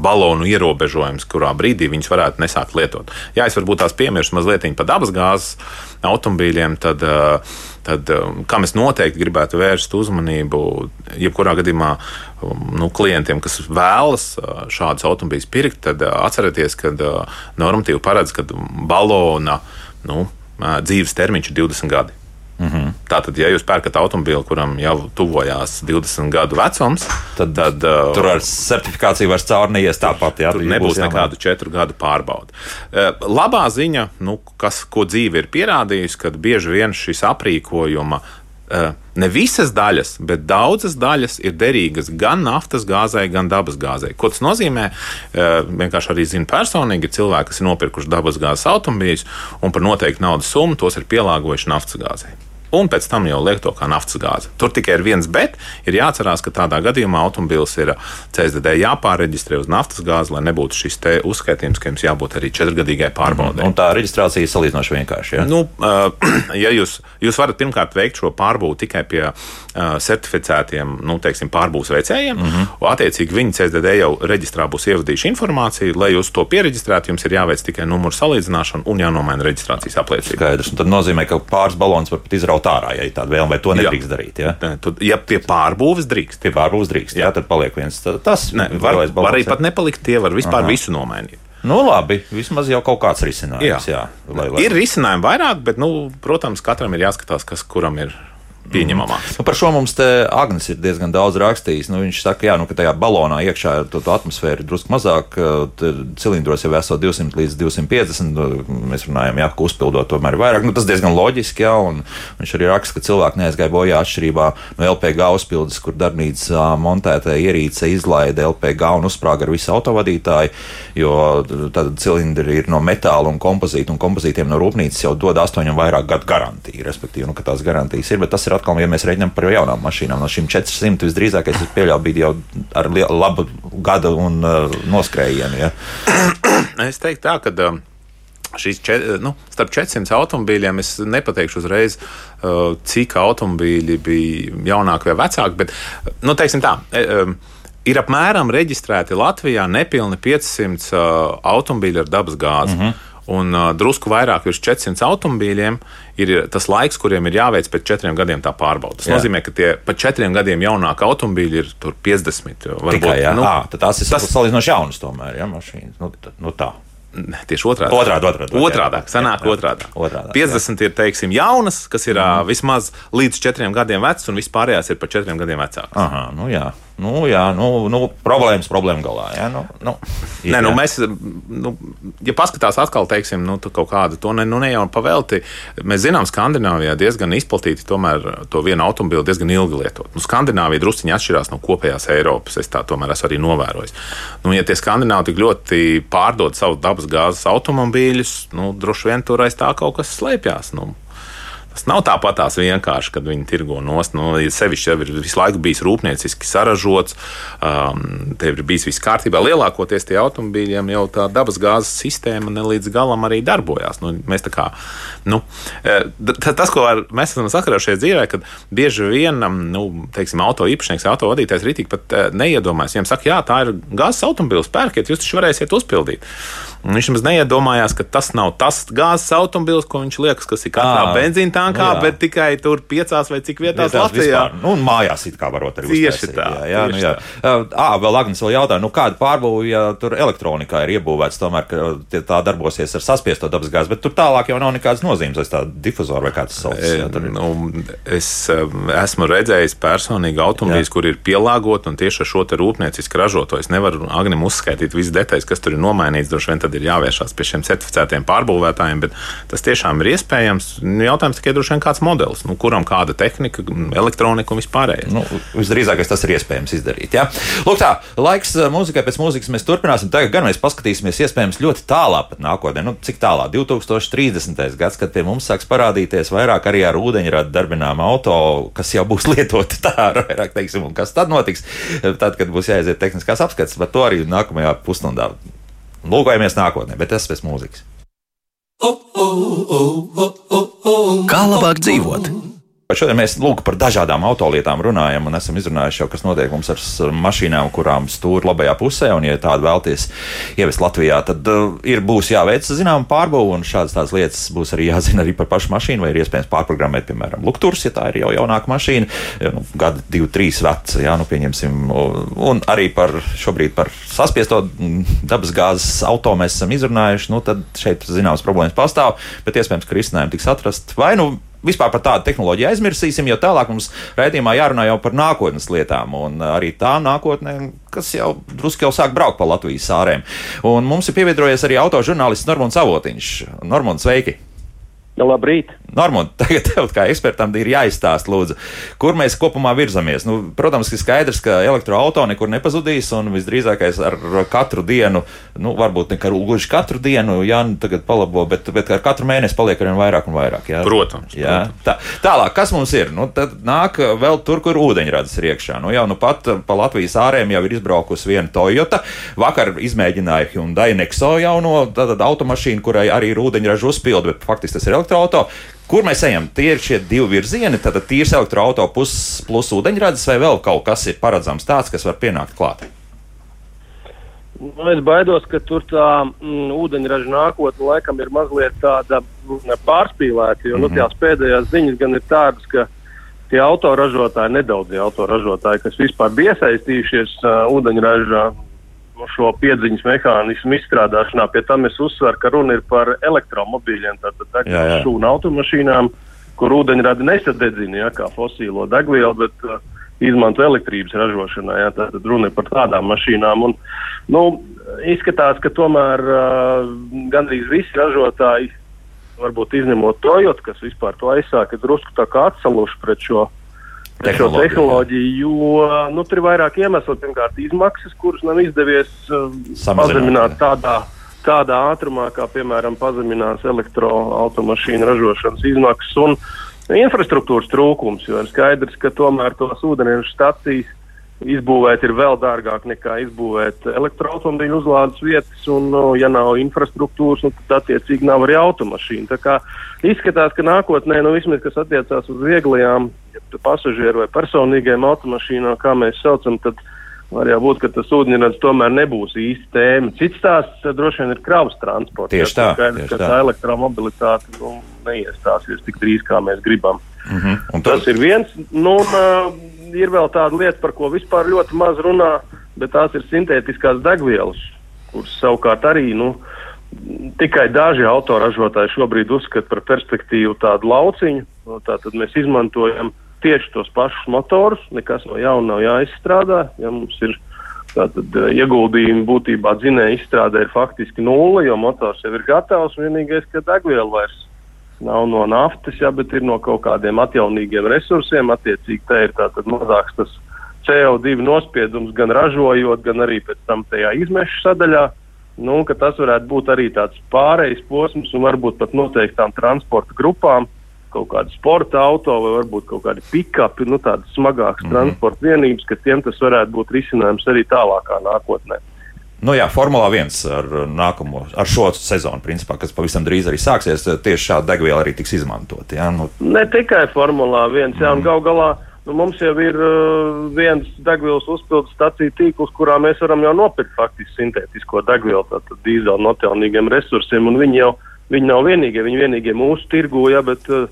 balonu ierobežojums, kurā brīdī viņus varētu nesākt lietot. Jā, es varbūt tās piemirstu mazliet par dabasgāzes automobīļiem. Tad, uh, tad um, kam es noteikti gribētu vērst uzmanību, jebkurā gadījumā um, nu, klientiem, kas vēlas uh, šādus automobīļus pirkt, tad uh, atcerieties, ka uh, normatīvi paredz, ka balona nu, dzīves termiņš ir 20 gadi. Mm -hmm. Tātad, ja jūs pērkat automobīlu, kuram jau tuvojās 20 gadu vecums, tad, tad uh, tur ar certifikāciju vairs caur neies tāpat. Jā, nebūs nekādu četru gadu pārbaudi. Uh, labā ziņa, nu, kas, ko dzīve ir pierādījusi, kad bieži vien šis aprīkojuma ne visas daļas, bet daudzas daļas ir derīgas gan naftas gāzei, gan dabas gāzei. Ko tas nozīmē? Uh, vienkārši arī zinu personīgi, cilvēki, kas ir nopirkuši dabas gāzes automobīļus un par noteiktu naudas summu tos ir pielāgojuši naftas gāzei un pēc tam jau liek to kā naftas gāzi. Tur tikai ir viens bet. Ir jāatcerās, ka tādā gadījumā automobīls ir CSDD jāpārreģistrē uz naftas gāzi, lai nebūtu šis uzskaitījums, ka jums jābūt arī četrgadīgai pārbaudē. Un tā reģistrācija ir salīdzinoši vienkārša. Ja? Nu, ja jūs, jūs varat pirmkārt veikt šo pārbūvi tikai pie certificētiem nu, teiksim, pārbūves veicējiem, mm -hmm. un attiecīgi viņi CSDD jau reģistrā būs ievadījuši informāciju, lai jūs to pieregistrētu, jums ir jāveic tikai numuru salīdzināšana un jānomaina reģistrācijas apliecība. Skaidrs, un tad nozīmē, ka pāris balons var pat izraut kaut ārā, ja ir tāda vēlme, vai to nedrīkst jā. darīt. Ja? Tad, ja pie pārbūves drīkst. Pie pārbūves drīkst, jā, jā tad paliek viens. Tas ne, var, var arī pat nepalikt, tie var vispār Aha. visu nomainīt. Nu, labi, vismaz jau kaut kāds risinājums. Jā. Jā, lai, lai... Ir risinājumi vairāk, bet, nu, protams, katram ir jāskatās, kas kuram ir pieņemamāks. Mm. Nu, par šo mums Agnēs ir diezgan daudz rakstījis. Nu, viņš saka, jā, nu, ka tajā balonā iekšā ir to, to atmosfēra drusku mazāk. Cilindros jau esot 200 līdz 250. Nu, mēs runājam, jā, ka uzpildot tomēr vairāk. Nu, tas diezgan loģiski, jā, un viņš arī raksta, ka cilvēki neaizgāja bojā atšķirībā no LPG uzpildes, kur darbnīca montēta ierīce izlaida LPG un uzsprāga ar visu autovadītāju, jo tad cilindri ir no metāla un kompozīta, un kompozītiem no rūpnīcas jau dod 8 un vairāk gadu garantiju, respektīvi, nu, ka tās garantijas ir, bet tas ir atkal, ja mēs reiķinām par jaunām mašīnām, no šīm 400 visdrīzāk es pieļauju, bija jau ar labu gadu un uh, noskrējienu. Ja? Es teiktu tā, ka. Uh, Šīs čet, nu, starp 400 automobīļiem es nepateikšu uzreiz, uh, cik automobīļi bija jaunāki vai vecāki, bet, nu, teiksim tā, uh, ir apmēram reģistrēti Latvijā nepilni 500 uh, automobīļi ar dabas gāzi. Mm -hmm un uh, drusku vairāk virs 400 automobīļiem ir tas laiks, kuriem ir jāveic pēc četriem gadiem tā pārbauda. Tas jā. nozīmē, ka tie pat četriem gadiem jaunāki automobīļi ir 50. Varbūt, Tikai, jā, nu, à, tas ir tas... salīdzinoši jaunas tomēr, ja mašīnas. Nu, nu tā. Tieši otrādi. Otrādi, otrādi. Otrādi. Sanāk, otrādi. otrādi. 50 jā. ir, teiksim, jaunas, kas ir mm. vismaz līdz četriem gadiem vecas, un vispārējās ir par četriem gadiem vecākas. Aha, nu jā. Nu, jā, nu, nu, problēmas problēma galā. Jā, nu, nu, ir, Nē, nu, jā. mēs, nu, ja paskatās atkal, teiksim, nu, kaut kādu to ne, nu, ne jau pavelti, mēs zinām, Skandināvijā diezgan izplatīti tomēr to vienu automobili diezgan ilgi lietot. Nu, Skandināvija drusciņi atšķirās no kopējās Eiropas. Es tā tomēr esmu arī novērojis. Nu, ja tie skandināvi tik ļoti pārdod savu dabas gāzes automobīļus, nu, droši vien tur aiz tā kaut kas slēpjas. Nu, Tas nav tāpatās vienkārši, kad viņi tirgo nost. Nu, sevišķi jau ir visu laiku bijis rūpnieciski saražots, um, te ir bijis viss kārtībā. Lielākoties tie automobīļiem jau tā dabas gāzes sistēma ne līdz galam arī darbojās. Nu, mēs kā, nu, e, tas, ko ar, mēs esam sakarājušies dzīvē, kad bieži vien um, nu, teiksim, auto īpašnieks, auto vadītājs rītīgi pat e, neiedomājas. Viņam saka, jā, tā ir gāzes automobīls, pērkiet, jūs taču varēsiet uzpildīt. Un viņš nemaz neiedomājās, ka tas nav tas gāzes automobīls, ko viņš liekas, kas ir katrā benzīna Jānkā, nu, jā. bet tikai tur piecās vai cik vietās, vietās Latvijā. Vispār. Nu, un mājās it kā varot arī Tieši uztaisīt. tā. Jā, jā, tieši nu, jā. tā. Ā, vēl Agnes vēl jautāja, nu kāda pārbūve, ja tur elektronikā ir iebūvēts, tomēr, ka tā darbosies ar saspiesto dabasgāzi, bet tur tālāk jau nav nekādas nozīmes, vai tā difuzora vai kāds sauc. Tur... nu, es esmu redzējis personīgi automobīļus, kur ir pielāgoti un tieši ar šo te rūpniecisku ražotāju. Es nevaru Agnim uzskaitīt visas detaļas, kas tur ir nomainīts. Droši vien tad ir jāvēršās pie šiem certificētiem pārbūvētājiem, bet tas tiešām ir iespējams. Jautājums tikai droši vien kāds modelis, nu, kuram kāda tehnika, elektronika un vispārējais. Nu, visdrīzākais tas ir iespējams izdarīt. Ja? Lūk, tā, laiks eh, mūzikai pēc mūzikas mēs turpināsim. Tagad gan mēs paskatīsimies iespējams ļoti tālā pat nākotnē. Nu, cik tālā? 2030. gads, kad pie mums sāks parādīties vairāk arī ar ūdeņradu darbinām auto, kas jau būs lietoti tā, vairāk teiksim, un kas tad notiks, tad, kad būs jāiziet tehniskās apskates, par to arī nākamajā pusstundā. Lūkojamies nākotnē, bet tas pēc mūzikas. Kā labāk dzīvot? Šodien mēs lūk, par dažādām autolietām runājam un esam izrunājuši jau, kas notiek mums ar mašīnām, kurām stūri labajā pusē. Un, ja tādu vēlties ievest Latvijā, tad uh, ir būs jāveic zināma pārbauda, un šādas tādas lietas būs arī jāzina arī par pašu mašīnu, vai ir iespējams pārprogrammēt, piemēram, lukturs, ja tā ir jau jaunāka mašīna, nu, gada, divi, trīs veca, jā, nu, pieņemsim, un arī par šobrīd par saspiesto dabasgāzes auto mēs esam izrunājuši, nu, tad šeit zināmas problēmas pastāv, bet iespējams, ka risinājumi tiks atrast vai nu vispār par tādu tehnoloģiju aizmirsīsim, jo tālāk mums raidījumā jārunā jau par nākotnes lietām. Un arī tā nākotnē, kas jau drusku jau sāk braukt pa Latvijas sārēm. Un mums ir pievienojies arī autožurnālists Normons Avotiņš. Normons, sveiki! Labrīt! Normāli, tagad tev kā ekspertam ir jāizstāsta, lūdzu, kur mēs kopumā virzamies. Nu, protams, ka skaidrs, ka elektroautorāta nekur nepazudīs, un visdrīzākais ar katru dienu, nu, varbūt ne gluži katru dienu, jā, nu, tagad palabo, bet, bet ar katru mēnesi paliek arvien vairāk un vairāk. Jā. Protams. Jā. protams. Tā, tālāk, kas mums ir? Nu, tad nāk vēl tur, kur ūdeņradas ir iekšā. Nu, jau nu pat pa Latvijas ārējiem jau ir izbraukusi viena Toyota. Vakar izmēģināja Hyundai Nexo jauno automašīnu, kurai arī ir ūdeņraža uzpildi, bet faktiski tas ir elektroautorāta. Kur mēs ejam? Tie ir šie divi virzieni, tad tīrs elektroautorāta plus, plus ūdeņradas, vai vēl kaut kas ir paredzams tāds, kas var pienākt klāt? Nu, es baidos, ka tur tā mm, ūdeņraža nākotne laikam ir mazliet tāda mm, pārspīlēta. Jo mm -hmm. nu, mhm. tās pēdējās ziņas gan ir tādas, ka tie autoražotāji, nedaudzie autoražotāji, kas vispār bija iesaistījušies uh, ūdeņraža šo piedziņas mehānismu izstrādāšanā. Pie tam es uzsveru, ka runa ir par elektromobīļiem, tātad šūnu automašīnām, kur ūdeņradi nesadedzina ja, kā fosīlo degvielu, bet uh, izmanto elektrības ražošanā. Ja, tātad runa ir par tādām mašīnām. Un, nu, izskatās, ka tomēr uh, gandrīz visi ražotāji, varbūt izņemot Toyota, kas vispār to aizsāka, drusku tā kā atsaluši pret šo šo tehnoloģiju, jo nu, tur ir vairāk iemeslu. Pirmkārt, izmaksas, kuras nav izdevies uh, pazemināt tādā, tādā ātrumā, kā piemēram pazeminās elektroautomašīnu ražošanas izmaksas un infrastruktūras trūkums. Jo ir skaidrs, ka tomēr tos ūdeņraža stacijas izbūvēt ir vēl dārgāk nekā izbūvēt elektroautobīļu uzlādes vietas, un, nu, ja nav infrastruktūras, nu, tad attiecīgi nav arī automašīnu. Tā kā izskatās, ka nākotnē, nu, vismaz kas attiecās uz vieglajām pasažieru vai personīgajām automašīnām, kā mēs saucam, tad var jau būt, ka tas ūdeņrads tomēr nebūs īsti tēma. Cits tās droši vien ir kravas transports. Tieši tā. Skaidrs, ka tā, tā elektromobilitāte nu, neiestāsies tik drīz, kā mēs gribam. Mm -hmm. Tas ir viens. Nu, un, uh, ir vēl tāda lieta, par ko vispār ļoti maz runā, bet tās ir sintētiskās degvielas, kuras savukārt arī nu, tikai daži autoražotāji šobrīd uzskata par perspektīvu tādu lauciņu. Nu, tātad mēs izmantojam tieši tos pašus motorus, nekas no jauna nav jāizstrādā. Ja mums ir tātad, eh, ieguldījumi būtībā dzinēja izstrādē ir faktiski nulle, jo motors jau ir gatavs, vienīgais, ka degviela vairs nav no naftas, jā, bet ir no kaut kādiem atjaunīgiem resursiem. Attiecīgi, tā ir tātad mazāks tas CO2 nospiedums gan ražojot, gan arī pēc tam tajā izmešu sadaļā. Nu, tas varētu būt arī tāds pārejas posms un varbūt pat noteiktām transporta grupām, kaut kāda sporta auto vai varbūt kaut kādi pikapi, nu, tādas smagākas mm -hmm. transporta vienības, ka tiem tas varētu būt risinājums arī tālākā nākotnē. Nu jā, Formula 1 ar, nākamo, ar šo sezonu, principā, kas pavisam drīz arī sāksies, tieši šāda degviela arī tiks izmantota. Ja? Nu... Ne tikai Formula 1, jā, mm. un gal galā nu, mums jau ir uh, viens degvielas uzpildes stāciju tīkls, kurā mēs varam jau nopirkt faktiski sintētisko degvielu, tātad dīzeli no atjaunīgiem resursiem, un viņi jau viņi nav vienīgie, viņi vienīgie mūsu tirgu, ja, bet uh,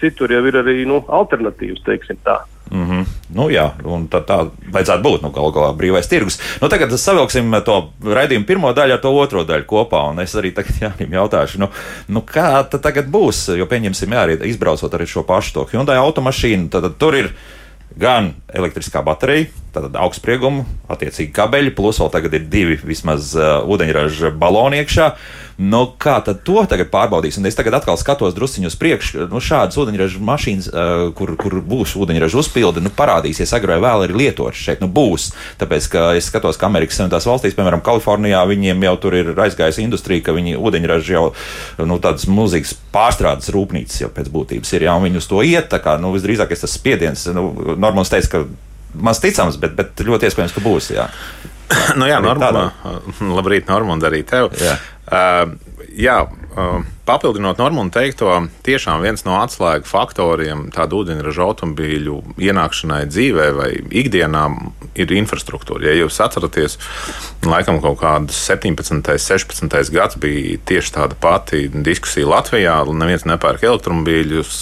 citur jau ir arī nu, alternatīvas, teiksim tā. Mm -hmm. nu, jā, un tā, tā vajadzētu būt nu, galu galā brīvais tirgus. Nu, tagad savilksim to raidījumu pirmo daļu ar to otro daļu kopā. Un es arī tagad Jānim jautāšu, nu, nu, kā tas tagad būs. Jo, pieņemsim, jā, arī izbraucot ar šo pašu to Hyundai automašīnu, tad, tad tur ir gan elektriskā baterija, tātad augstsprieguma, attiecīgi kabeļi, plus vēl tagad ir divi vismaz uh, ūdeņraža baloni iekšā. Nu, kā tad to tagad pārbaudīsim? Es tagad atkal skatos drusciņu uz priekšu. Nu, šādas ūdeņraža mašīnas, uh, kur, kur būs ūdeņraža uzpilde, nu, parādīsies agrāk vai vēl arī lietotas šeit. Nu, būs. Tāpēc, ka es skatos, ka Amerikas Savienotās valstīs, piemēram, Kalifornijā, viņiem jau tur ir aizgājusi industrija, ka viņi ūdeņraža jau nu, tādas mūzikas pārstrādes rūpnīcas jau pēc būtības ir. Jā, viņi uz to iet. Kā, nu, visdrīzāk tas spiediens, nu, Normāls teica, ka maz ticams, bet, bet ļoti iespējams, ka būs. Jā. nu, jā, normāli. Labrīt, Normāli, arī tev. Jā. Uh, jā, uh, papildinot Normālu teikto, tiešām viens no atslēgu faktoriem tādu ūdeņraža automobīļu ienākšanai dzīvē vai ikdienā ir infrastruktūra. Ja jūs atceraties, laikam kaut kāds 17. un 16. gads bija tieši tāda pati diskusija Latvijā. Neviens nepērk elektromobīļus,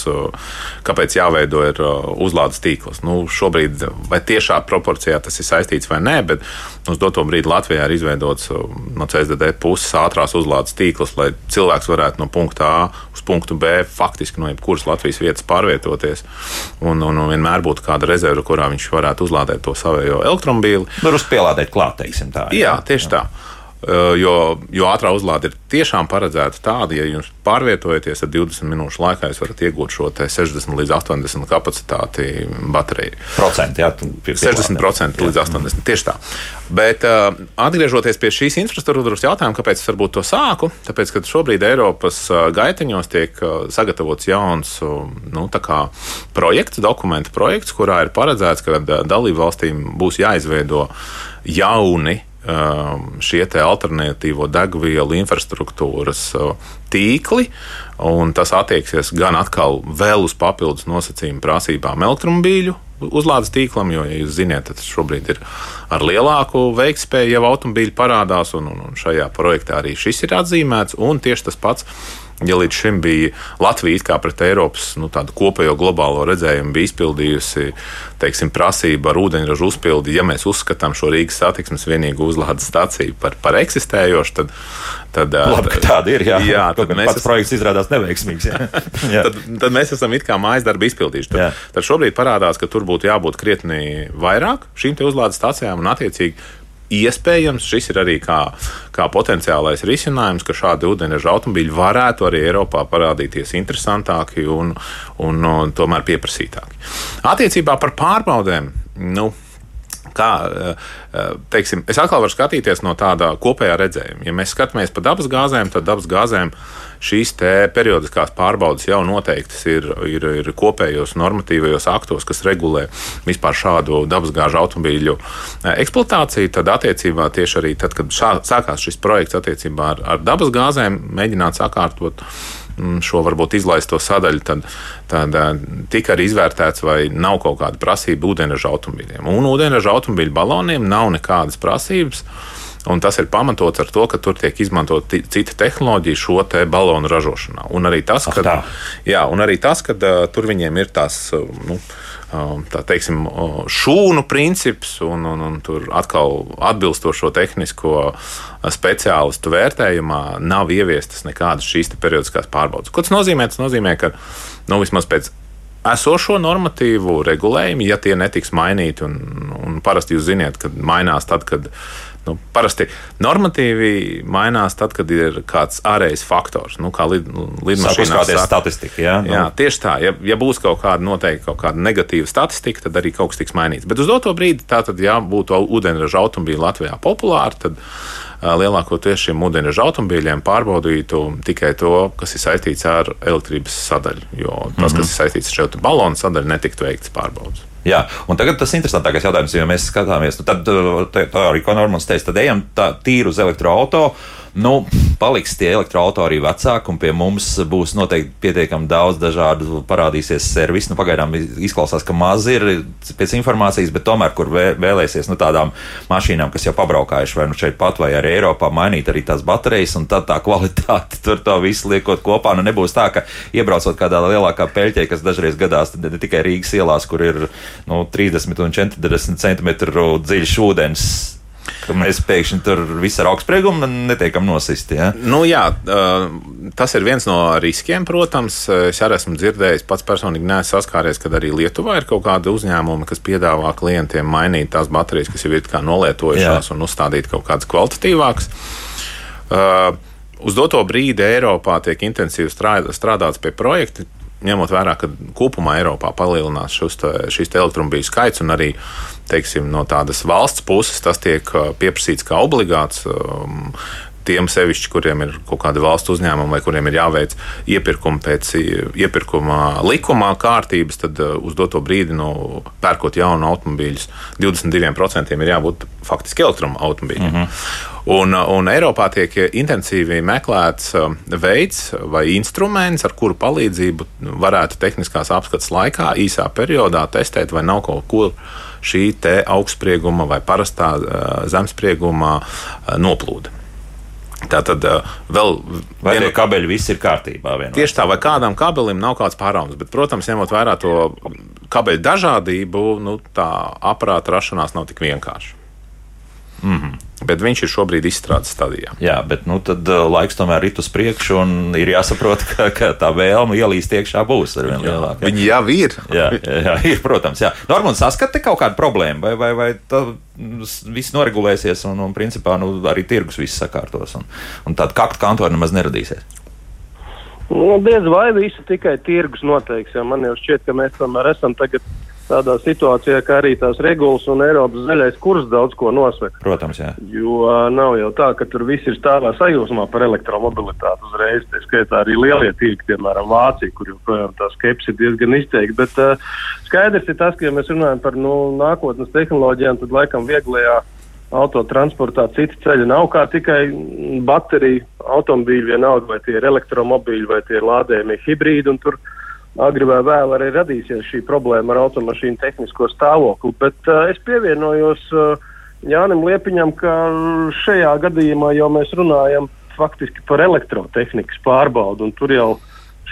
kāpēc jāveido ir uzlādes tīkls. Nu, šobrīd vai tiešā proporcijā tas ir saistīts vai nē, bet uz doto brīdi Latvijā ir izveidots no CSDD puses ātrās uzlādes tīkls, lai cilvēks varētu no punkta A uz punktu B faktiski no jebkuras Latvijas vietas pārvietoties. Un, un, un vienmēr būtu kāda rezerve, kurā viņš varētu uzlādēt to savējo elektromobīli. Var uzpielādēt klāt, teiksim tā. Jā, jā tieši jā. tā. Eh, jo, jo ātrā uzlāde ir tiešām paredzēta tāda, ja jums pārvietojaties, tad 20 minūšu laikā jūs varat iegūt šo 60 līdz 80 kapacitāti bateriju. Procenti, jā, 60% līdz 80. Tieši tā. Bet uh, atgriežoties pie šīs infrastruktūras jautājuma, kāpēc es varbūt to sāku? Tāpēc, ka šobrīd Eiropas uh, gaiteņos tiek sagatavots jauns nu, projekts, dokumentu projekts, kurā ir paredzēts, ka dalību valstīm būs jāizveido jauni šie alternatīvo degvielu infrastruktūras uh, tīkli, tas attieksies gan atkal uz papildus nosacījumu prasībām elektromobīļu uzlādes tīklam, jo, ja jūs zināt, tad šobrīd ir ar lielāku veiktspēju jau automobīļi parādās, un, un, un šajā projektā arī šis ir atzīmēts, un tieši tas pats ja līdz šim bija Latvija kā pret Eiropas nu, kopējo globālo redzējumu bija izpildījusi teiksim, prasību ar ūdeņraža uzpildi, ja mēs uzskatām šo Rīgas satiksmes vienīgu uzlādes stāciju par, par eksistējošu, tad, tad, Labi, tāda ir. Jā, jā tad mēs esam, projekts izrādās neveiksmīgs. Jā. jā. tad, tad mēs esam it kā mājas darbu izpildījuši. Tad, jā. tad šobrīd parādās, ka tur būtu jābūt krietni vairāk šīm uzlādes stācijām un attiecīgi Iespējams, šis ir arī kā, kā potenciālais risinājums, ka šādi ūdeņraža automobīļi varētu arī Eiropā parādīties interesantāki un, un, un tomēr pieprasītāki. Attiecībā par pārbaudēm. Nu, kā, teiksim, es atkal varu skatīties no tāda kopējā redzējuma. Ja mēs skatāmies pa dabas gāzēm, tad dabas gāzēm šīs periodiskās pārbaudes jau noteiktas ir, ir, ir kopējos normatīvajos aktos, kas regulē vispār šādu dabasgāžu automobīļu e, eksploatāciju. Tad, attiecībā tieši arī tad, kad šā, sākās šis projekts attiecībā ar, ar dabasgāzēm, mēģināt sakārtot šo varbūt izlaisto sadaļu, tad, tad e, tika arī izvērtēts, vai nav kaut kāda prasība ūdeņraža automobīļiem. Un ūdeņraža automobīļu baloniem nav nekādas prasības. Un tas ir pamatots ar to, ka tur tiek izmantota cita tehnoloģija šo te balonu ražošanā. Un arī tas, ka, ah, jā, un arī tas, ka uh, tur viņiem ir tās. Uh, nu, teiksim, šūnu princips, un, un, un tur atkal atbilstošo tehnisko speciālistu vērtējumā nav ieviestas nekādas šīs periodiskās pārbaudes. Ko tas nozīmē? Tas nozīmē, ka nu, vismaz pēc esošo normatīvu regulējumu, ja tie netiks mainīti, un, un parasti jūs zināt, ka mainās tad, kad Nu, parasti normatīvi mainās tad, kad ir kāds ārējs faktors, nu, kā lid, lidmašīnā. Tāda statistika, jā. Nu. jā tieši tā. Ja, ja būs kaut kāda noteikti kaut kāda negatīva statistika, tad arī kaut kas tiks mainīts. Bet uz doto brīdi, tātad, ja būtu ūdeņraža automobīļi Latvijā populāri, tad lielākoties šiem ūdeņraža automobīļiem pārbaudītu tikai to, kas ir saistīts ar elektrības sadaļu. Jo tas, mm -hmm. kas ir saistīts ar šo balonu sadaļu, netiktu veikts pārbaudas. Jā, un tagad tas interesantākais jautājums, jo mēs skatāmies, nu, tad tā arī, ko Normans teica, tad ejam tā tīri uz elektroautorātu Nu, paliks tie elektroautori arī vecāki, un pie mums būs noteikti pietiekami daudz dažādu parādīsies servisu. Nu, pagaidām izklausās, ka maz ir pēc informācijas, bet tomēr, kur vēlēsies nu, tādām mašīnām, kas jau pabraukājuši vai nu šeit pat vai arī Eiropā, mainīt arī tās baterijas, un tad tā kvalitāte tur to visu liekot kopā. Nu, nebūs tā, ka iebraucot kādā lielākā peļķē, kas dažreiz gadās ne tikai Rīgas ielās, kur ir nu, 30 un 40 cm dziļš ūdens ka mēs pēkšņi tur visu ar augstspriegumu netiekam nosisti. Ja? Nu, jā, tas ir viens no riskiem, protams. Es arī esmu dzirdējis, pats personīgi neesmu saskāries, kad arī Lietuvā ir kaut kāda uzņēmuma, kas piedāvā klientiem mainīt tās baterijas, kas jau ir nolietojušās, jā. un uzstādīt kaut kādas kvalitatīvākas. Uh, uz doto brīdi Eiropā tiek intensīvi strādāts pie projekta, ņemot vērā, ka kopumā Eiropā palielinās šos, šīs elektromobīļu skaits un arī teiksim, no tādas valsts puses tas tiek pieprasīts kā obligāts. Um, tiem sevišķi, kuriem ir kaut kāda valsts uzņēmuma vai kuriem ir jāveic iepirkumi pēc iepirkuma likumā kārtības, tad uz doto brīdi, nu, pērkot jaunu automobīļus, 22% ir jābūt faktiski elektroautomobīļiem. Mm -hmm. Un, un Eiropā tiek intensīvi meklēts um, veids vai instruments, ar kuru palīdzību varētu tehniskās apskates laikā, īsā periodā testēt, vai nav kaut ko šī augstsprieguma vai parastā zemsprieguma noplūda. Tā tad vēl vai vien... kabeļi viss ir kārtībā. Vienmēr. Tieši tā, vai kādam kabelim nav kāds pārāvums, bet, protams, ņemot vērā to kabeļu dažādību, nu, tā aparāta rašanās nav tik vienkārša. Mm -hmm. Bet viņš ir šobrīd izstrādes stadijā. Jā, bet nu, tad, uh, laiks tomēr ir uz priekšu, un ir jāsaprot, ka, ka tā vēlme ielīst iekšā būs ar vien lielāku. Viņi jau ir. jā, jā, ir, protams. Jā. Normāli saskata kaut kādu problēmu, vai, vai, vai tā viss noregulēsies, un, un principā nu, arī tirgus viss sakārtos, un, un tāda kakta kantora nemaz neradīsies. Nu, diez vai visu tikai tirgus noteiks, jo man jau šķiet, ka mēs tomēr esam tagad tādā situācijā, ka arī tās regulas un Eiropas zaļais kurs daudz ko nosaka. Protams, jā. Jo nav jau tā, ka tur viss ir stāvā sajūsmā par elektromobilitāti uzreiz. Tā skaitā arī lielie tirgi, piemēram, Vācija, kur joprojām tā skepsi ir diezgan izteikta. Bet uh, skaidrs ir tas, ka, ja mēs runājam par nu, nākotnes tehnoloģijām, tad laikam vieglajā autotransportā citi ceļi nav kā tikai bateriju automobīļi, vienalga vai tie ir elektromobīļi vai tie ir lādējumi hibrīdi. Tur agri vai vēl arī radīsies šī problēma ar automašīnu tehnisko stāvokli. Bet uh, es pievienojos uh, Jānim Liepiņam, ka šajā gadījumā jau mēs runājam faktiski par elektrotehnikas pārbaudu, un tur jau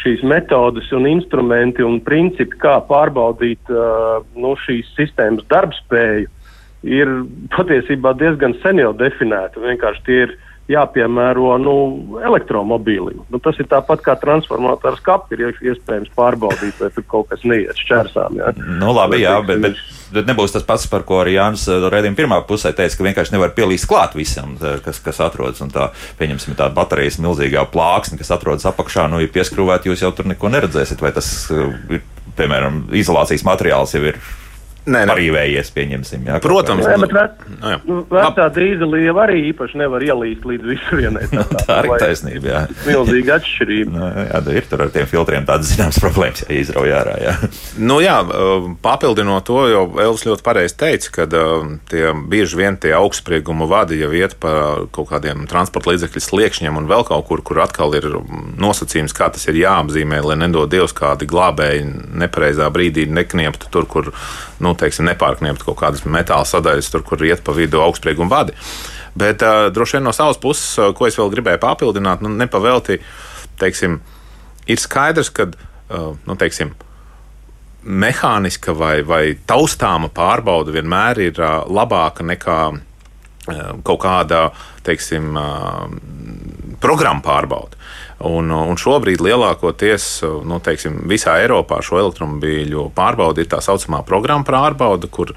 šīs metodes un instrumenti un principi, kā pārbaudīt uh, nu, šīs sistēmas darbspēju, ir patiesībā diezgan sen jau definēti. Vienkārši tie ir uh, jāpiemēro nu, elektromobīlim. Nu, tas ir tāpat kā transformators kapi, ir iespējams pārbaudīt, vai tur kaut kas neiet šķērsām. Jā. Nu, labi, jā, bet, bet, bet nebūs tas pats, par ko arī Jānis eh, Rēdījuma pirmā pusē teica, ka vienkārši nevar pielīst klāt visam, kas, kas atrodas. Un tā, pieņemsim, tā baterijas milzīgā plāksne, kas atrodas apakšā, nu, ir pieskrūvēta, jūs jau tur neko neredzēsiet, vai tas eh, ir, piemēram, izolācijas materiāls jau ir Nē, nē. Parīvējies, pieņemsim. Jā, Protams, nē, bet vec, no, nu, nu, vecā dīzelieva arī īpaši nevar ielīst līdz visurienai. Tā, tā, tā ir taisnība, jā. Milzīga atšķirība. no, jā, ir tur ar tiem filtriem tādas zināmas problēmas, ja izrauj ārā. Jā. Nu jā, papildinot to, jau Elvis ļoti pareizi teica, ka tie bieži vien tie augstsprieguma vadi jau iet pa kaut kādiem transporta līdzekļu sliekšņiem un vēl kaut kur, kur atkal ir nosacījums, kā tas ir jāapzīmē, lai nedod Dievs kādi glābēji nepareizā brīdī neknieptu tur, kur nu, teiksim, nepārkņemt kaut kādas metāla sadaļas, tur, kur iet pa vidu augstsprieguma vadi. Bet uh, droši vien no savas puses, uh, ko es vēl gribēju papildināt, nu, nepavēlti, teiksim, ir skaidrs, ka, uh, nu, teiksim, mehāniska vai, vai taustāma pārbauda vienmēr ir uh, labāka nekā uh, kaut kāda, teiksim, uh, programma pārbauda. Un, un šobrīd lielākoties nu, teiksim, visā Eiropā šo elektromobīļu pārbaudi ir tā saucamā programma pārbauda, kur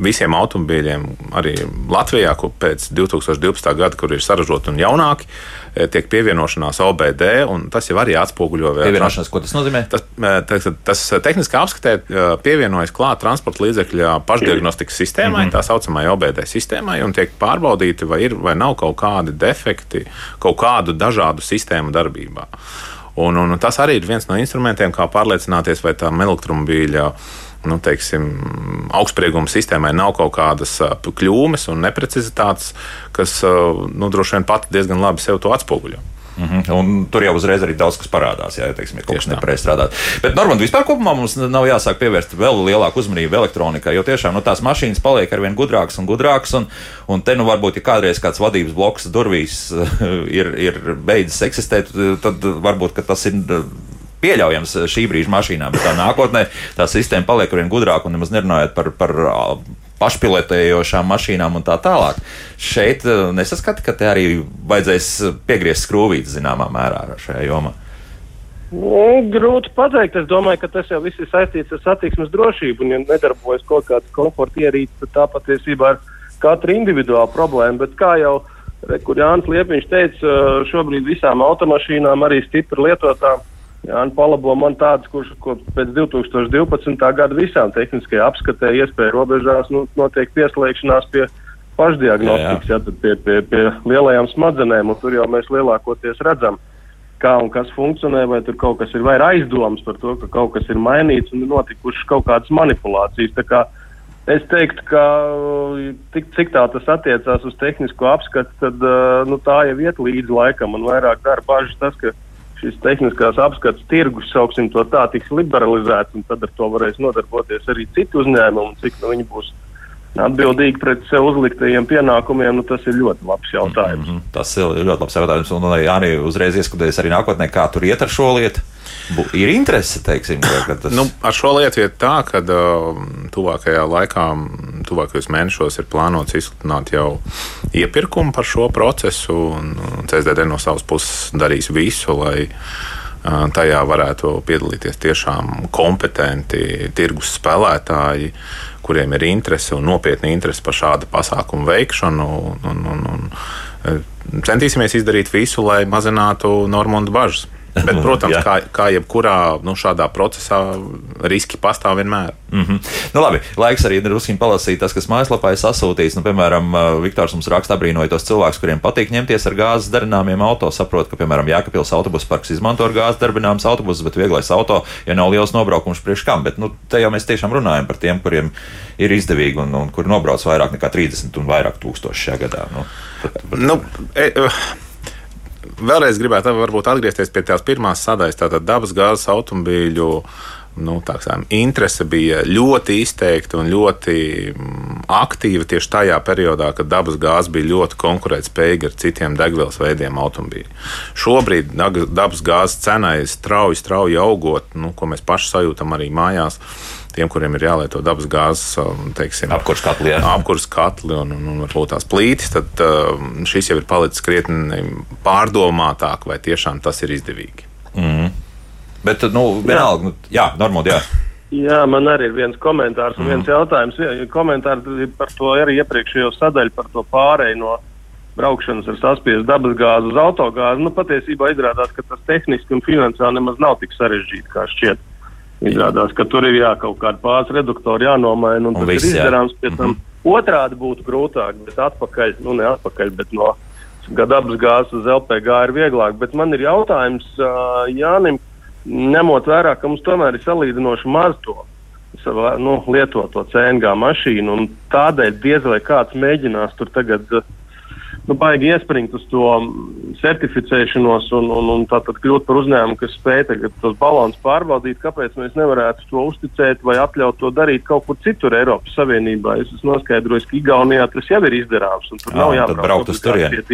visiem automobīļiem, arī Latvijā, kur pēc 2012. gada, kur ir saražoti un jaunāki, e, tiek pievienošanās OBD, un tas jau arī atspoguļo vēl. Pievienošanās, ko tas nozīmē? Tas, e, tas, tas tehniski apskatē e, pievienojas klāt transporta līdzekļa pašdiagnostikas sistēmai, mm -hmm. tā saucamai OBD sistēmai, un tiek pārbaudīti, vai ir vai nav kaut kādi defekti, kaut kādu dažādu sistēmu darbībā. Un, un tas arī ir viens no instrumentiem, kā pārliecināties, vai tā elektromobīļa nu, teiksim, augstsprieguma sistēmai nav kaut kādas kļūmes un neprecizitātes, kas nu, droši vien pati diezgan labi sev to atspoguļo. Mm -hmm. Un tur jau uzreiz arī daudz kas parādās, ja, teiksim, ja kaut kas nepareizi strādā. Bet, Normand, vispār kopumā mums nav jāsāk pievērst vēl lielāku uzmanību elektronikai, jo tiešām nu, tās mašīnas paliek ar vien gudrākas un gudrākas. Un, un te, nu, varbūt, ja kādreiz kāds vadības bloks durvīs ir, ir beidzis eksistēt, tad varbūt tas ir pieļaujams šī brīža mašīnām, bet tā nākotnē tā sistēma paliek ar vien gudrāka un nemaz nerunājot par, par pašpilotējošām mašīnām un tā tālāk. Šeit eh, nesaskata, ka te arī vajadzēs piegriezt skrūvīti zināmā mērā šajā jomā. Nu, grūti pateikt. Es domāju, ka tas jau viss ir saistīts ar satiksmes drošību. Un, ja nedarbojas kaut kāds komforta ierīce, tad tā patiesībā ir katra individuāla problēma. Bet kā jau Jānis Liepiņš teica, šobrīd visām automašīnām, arī stipri lietotām, Jā, un palabo man tāds, kurš pēc 2012. gada visām tehniskajām apskatē iespēja robežās nu, notiek pieslēgšanās pie pašdiagnostikas, jā, jā. Jā, pie, pie, pie lielajām smadzenēm, un tur jau mēs lielākoties redzam, kā un kas funkcionē, vai tur kaut kas ir vai aizdoms par to, ka kaut kas ir mainīts un notikušas kaut kādas manipulācijas. Tā kā es teiktu, ka tik, cik tā tas attiecās uz tehnisko apskatu, tad nu, tā jau iet līdzi laikam un vairāk dara bažas tas, ka šis tehniskās apskates tirgus, sauksim to tā, tiks liberalizēts, un tad ar to varēs nodarboties arī citi uzņēmumi, cik nu, viņi būs atbildīgi pret sev uzliktajiem pienākumiem, nu, tas ir ļoti labs jautājums. Mm -hmm. Tas ir ļoti labs jautājums, un arī uzreiz ieskatoties arī nākotnē, kā tur iet ar šo lietu ir interese. Teiksim, tas... nu, ar šo lietu ir tā, ka uh, tuvākajā laikā, tuvākajos mēnešos ir plānots izsludināt jau iepirkumu par šo procesu. Un CSDD no savas puses darīs visu, lai uh, tajā varētu piedalīties tiešām kompetenti tirgus spēlētāji, kuriem ir interese un nopietna interese par šādu pasākumu veikšanu. Un, un, un, un, uh, centīsimies izdarīt visu, lai mazinātu Normundu bažas. Bet, protams, kā, kā jebkurā nu, šādā procesā, riski pastāv vienmēr. Mm -hmm. nu, labi, laiks arī druskuļi palasīt tas, kas mājaslapā ir sasūtīts. Nu, piemēram, Viktors mums raksta apbrīnoja tos cilvēkus, kuriem patīk ņemties ar gāzes darināmiem auto. Saprot, ka, piemēram, Jēkabils autobusu parks izmanto ar gāzes darbināmus autobusus, bet vieglais auto, ja nav liels nobraukums priekš kam. Bet nu, te jau mēs tiešām runājam par tiem, kuriem ir izdevīgi un, un kuri nobrauc vairāk nekā 30 un vairāk tūkstoši šajā gadā. Nu, pat, pat... Nu, e, uh vēlreiz gribētu varbūt atgriezties pie tās pirmās sadaļas, tātad dabas gāzes automobīļu. Nu, sām, interese bija ļoti izteikta un ļoti mm, aktīva tieši tajā periodā, kad dabas gāze bija ļoti konkurētspējīga ar citiem degvielas veidiem automobīļiem. Šobrīd dabas gāzes cenai strauji, strauji augot, nu, ko mēs paši sajūtam arī mājās. Uh, tiem, kuriem ir jālieto dabas gāzes, teiksim, apkurss katli, apkurs katli un, un, un varbūt tās plītis, tad um, šis jau ir palicis krietni pārdomātāk, vai tiešām tas ir izdevīgi. Mm. Bet, nu, vienalga, nu, jā, normāli, jā. Jā, man arī ir viens komentārs un viens mm. jautājums. Komentāri par to arī iepriekšējo sadaļu par to pārēju no braukšanas ar saspiestu dabas gāzi uz autogāzi. Nu, patiesībā izrādās, ka tas tehniski un finansiāli nemaz nav tik sarežģīti, kā šķiet. Izrādās, ka tur ir jā, kaut kāda pāris reduktori jānomaina, un, un tas viss, ir izdarāms pēc tam. Mm -hmm. Otrādi būtu grūtāk, bet atpakaļ, nu ne atpakaļ, bet no dabas gāzes uz LPG ir vieglāk. Bet man ir jautājums uh, Jānim, ņemot vērā, ka mums tomēr ir salīdzinoši maz to savā, nu, lietoto CNG mašīnu, un tādēļ diez vai kāds mēģinās tur tagad. Uh, nu, baigi iespringt uz to certificēšanos un, un, un tātad kļūt par uzņēmumu, kas spēj tagad tos balons pārbaudīt, kāpēc mēs nevarētu to uzticēt vai atļaut to darīt kaut kur citur Eiropas Savienībā. Es esmu noskaidrojis, ka Igaunijā tas jau ir izdarāms un tur nav jābrauc uz turieni.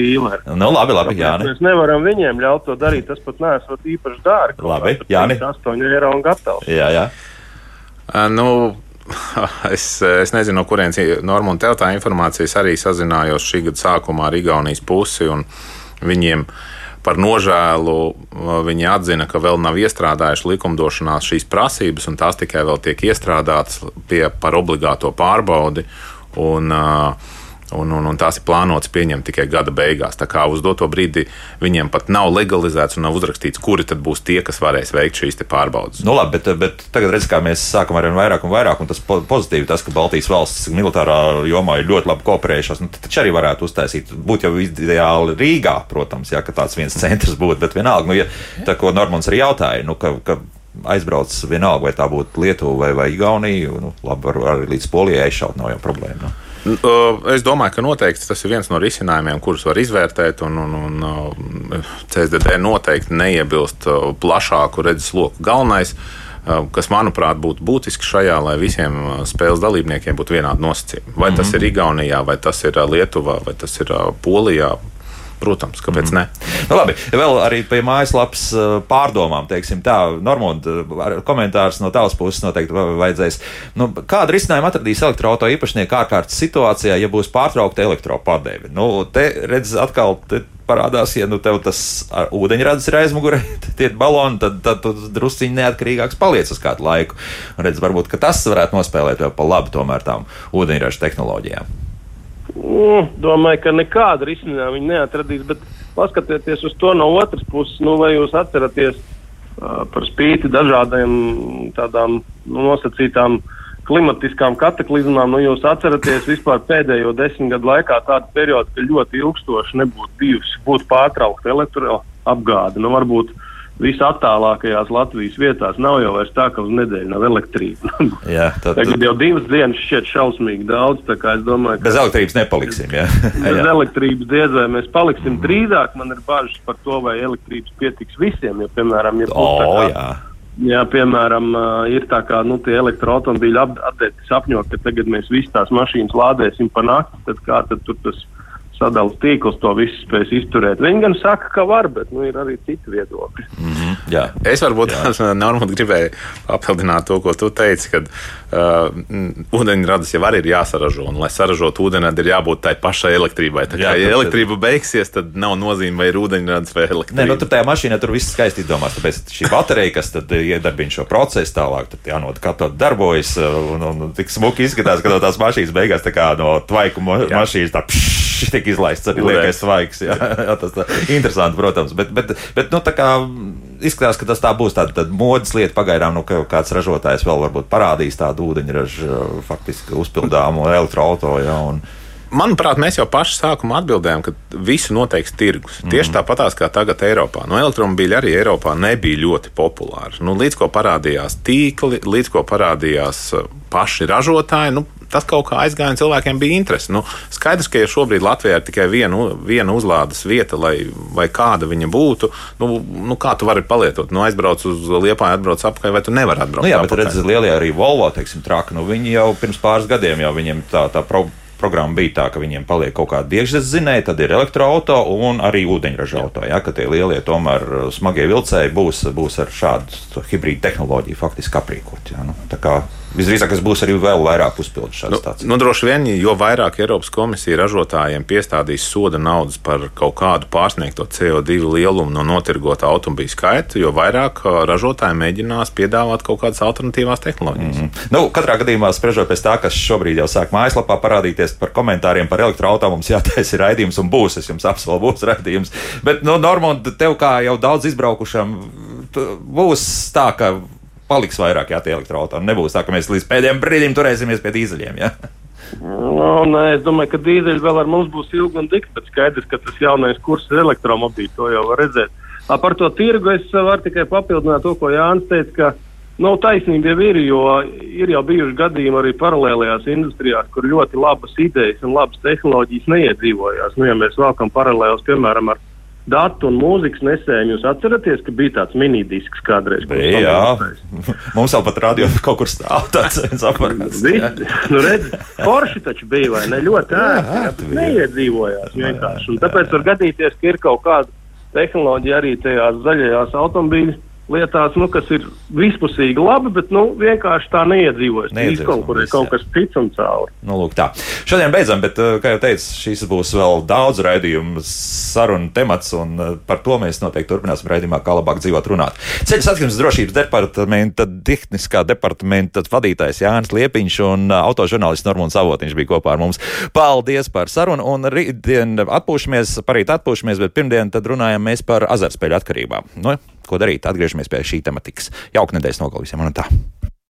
Nu, labi, labi, Jāni. Mēs nevaram viņiem ļaut to darīt, tas pat neesot īpaši dārgi. Labi, Jāni. 8 eiro un gatavs. Jā, jā. Uh, nu, Es, es nezinu, no kurienes Normūna tev tā informācija. Es arī sazinājos šī gada sākumā ar Igaunijas pusi un viņiem. Par nožēlu viņi atzina, ka vēl nav iestrādājuši likumdošanā šīs prasības, un tās tikai vēl tiek iestrādātas pie, par obligāto pārbaudi. Un, uh, Un, un, un tās ir plānotas pieņemt tikai gada beigās. Tā kā uz doto brīdi viņiem pat nav legalizēts un nav uzrakstīts, kuri tad būs tie, kas varēs veikt šīs pārbaudes. Nu, labi, bet, bet tagad redzam, kā mēs sākam ar vien vairāk un vairāk, un tas pozitīvi, tas, ka Baltijas valsts militārā jomā ir ļoti labi kooperējušās. Nu, taču arī varētu uztaisīt, būt jau ideāli Rīgā, protams, ja tāds viens centrs būtu, bet vienalga, nu, ja tā, ko Normons arī jautāja, nu, ka, ka aizbrauc vienalga, vai tā būtu Lietuva vai, vai Igaunija. Nu, labi, var arī līdz Polijai aizšaut, nav jau problēma. Nu. Es domāju, ka noteikti tas ir viens no risinājumiem, kurus var izvērtēt. Un, un, un CSDD noteikti neiebilst plašāku redzesloku. Galvenais, kas manuprāt būtu būtiski šajā, lai visiem spēles dalībniekiem būtu vienādi nosacījumi. Vai tas mhm. ir Igaunijā, vai tas ir Lietuvā, vai tas ir Polijā. Protams, kāpēc mm. ne? Nu, labi, vēl arī pie mājaslapas eh, pārdomām, teiksim, tā, Normunda, komentārs no tavas puses noteikti vajadzēs. Nu, kādu risinājumu atradīs elektroautorāta īpašnieki ārkārtas situācijā, ja būs pārtraukta elektropārdevi? Nu, te redz atkal. Te, parādās, ja nu tev tas ūdeņrads ir aizmugurē, tie baloni, tad, tad tu drusciņi neatkarīgāks paliec uz kādu laiku. Un redz, varbūt tas varētu nospēlēt vēl pa labi tomēr tām ūdeņraža tehnoloģijām. Mm, domāju, ka nekāda risinājuma viņi neatradīs, bet paskatieties uz to no otras puses, nu, vai jūs atceraties uh, par spīti dažādiem tādām nu, nosacītām klimatiskām kataklizmām, nu, jūs atceraties vispār pēdējo desmit gadu laikā tādu periodu, ka ļoti ilgstoši nebūtu bijusi, būtu pārtraukta elektroapgāde. Nu, varbūt visattālākajās Latvijas vietās nav jau tā, ka uz nedēļu nav elektrība. jā, tad, Tagad jau divas dienas šķiet šausmīgi daudz. Domāju, bez elektrības nepaliksim. Jā. bez jā. elektrības diez vai mēs paliksim. Drīzāk man ir bažas par to, vai elektrības pietiks visiem. Jo, piemēram, ja oh, kā, jā. Piemēram, ir tā kā nu, tie elektroautomobīļi apgādāti sapņo, ka tagad mēs visas tās mašīnas lādēsim pa nakti, tad kā tad tur tas ir? Sadalījuma tīkls to visu spēs izturēt. Viņi gan saka, ka var, bet nu, ir arī citi viedokļi. Mm -hmm, jā. es varbūt normāli gribēju papildināt to, ko tu teici, ka uh, ūdeņradis jau arī ir jāsaražo. Un, lai saražotu ūdeņradi, ir jābūt tai pašai elektrībai. Tā kā, jā, ja elektrība tad... beigsies, tad nav nozīme, vai ir ūdeņradis vai elektrība. Nē, nu, tur tajā mašīnā tur viss skaisti izdomāts. Tāpēc šī baterija, kas tad iedarbina šo procesu tālāk, tad jānot, kā tā darbojas. Un, un, un tik smuki izskatās, ka no tās mašīnas beigās tā kā no tvaiku mašīnas tā pšš, šis tiek izlaists arī liekais svaigs. Jā, jā, tas ir interesanti, protams. Bet, bet, bet nu, kā, izskatās, ka tas tā būs tāda, tāda modes lieta. Pagaidām nu, kāds ražotājs vēl varbūt parādīs tādu ūdeņraža faktiski uzpildāmu elektroautorātu. Manuprāt, mēs jau paši sākumā atbildējām, ka visu noteiks tirgus. Mm. Tieši tāpatās kā tagad Eiropā. Nu, elektromobīļa arī Eiropā nebija ļoti populāri. Nu, līdz ko parādījās tīkli, līdz ko parādījās uh, paši ražotāji, nu, tas kaut kā aizgāja, un cilvēkiem bija interese. Nu, skaidrs, ka ja šobrīd Latvijā ir tikai viena, viena uzlādes vieta, lai, vai kāda viņa būtu, nu, nu kā tu vari palietot? Nu, aizbrauc uz Liepāju, atbrauc apakaļ, vai tu nevari atbraukt? Nu, jā, bet redz, lielie arī Volvo, teiksim, traki, nu, viņi jau pirms pāris gadiem jau viņiem tā, tā problēma programma bija tā, ka viņiem paliek kaut kāda iekšzemes zinēja, tad ir elektroautorāta un arī ūdeņraža auto. Ja, ka tie lielie tomēr smagie vilcēji būs, būs ar šādu hibrīdu tehnoloģiju faktiski aprīkoti. Ja, nu, Visdrīzāk, tas būs arī vēl vairāk uzpildīts šādas nu, stācijas. Nu, droši vien, jo vairāk Eiropas komisija ražotājiem piestādīs soda naudas par kaut kādu pārsniegto CO2 lielumu no notirgota automobīļa skaita, jo vairāk ražotāji mēģinās piedāvāt kaut kādas alternatīvās tehnoloģijas. Mm -hmm. nu, katrā gadījumā, spriežot pēc tā, kas šobrīd jau sāk mājaslapā parādīties par komentāriem par elektroautorātu, mums jātaisa raidījums un būs. Es jums apsolu, būs raidījums. Bet, nu, Normand, tev kā jau daudz izbraukušam, būs tā, ka paliks vairāk jā, tie elektroautori. Nebūs tā, ka mēs līdz pēdējiem brīdim turēsimies pie dīzeļiem. Jā. No, nē, es domāju, ka dīzeļi vēl ar mums būs ilgi un dikti, bet skaidrs, ka tas jaunais kurs ir elektromobīļi. To jau var redzēt. Par to tirgu es varu tikai papildināt to, ko Jānis teica, ka nu, taisnība jau ir, jo ir jau bijuši gadījumi arī paralēlajās industrijās, kur ļoti labas idejas un labas tehnoloģijas neiedzīvojās. Nu, ja mēs vēlamies paralēlus, piemēram, ar datu un mūzikas nesēju. Jūs atceraties, ka bija tāds minidisks kādreiz? Bija, jā, mums vēl pat radio kaut kur stāv tāds aparāts. nu, redz, Porsche taču bija, vai ne? Ļoti ērti. Neiedzīvojās vienkārši. Un tāpēc var gadīties, ka ir kaut kāda tehnoloģija arī tajās zaļajās automobīļās lietās, nu, kas ir vispusīgi labi, bet nu, vienkārši tā neiedzīvojas. Izkonkurē kaut kas cits un cauri. Nu, lūk, tā. Šodien beidzam, bet, eh, kā jau teicu, šīs būs vēl daudz raidījumu sarunu temats, un eh, par to mēs noteikti turpināsim raidījumā, kā labāk dzīvot runāt. Ceļu satiksmes drošības departamenta, tehniskā departamenta vadītājs Jānis Liepiņš un eh, autožurnālists Normons Avotiņš bija kopā ar mums. Paldies par sarunu, un rītdien atpūšamies, parīt atpūšamies, bet pirmdien tad runājam mēs par azartspēļu atkarībām. Nu, ko darīt? Atgriežamies pie šī tematikas. Jauka nedēļas nogalē visiem un tā.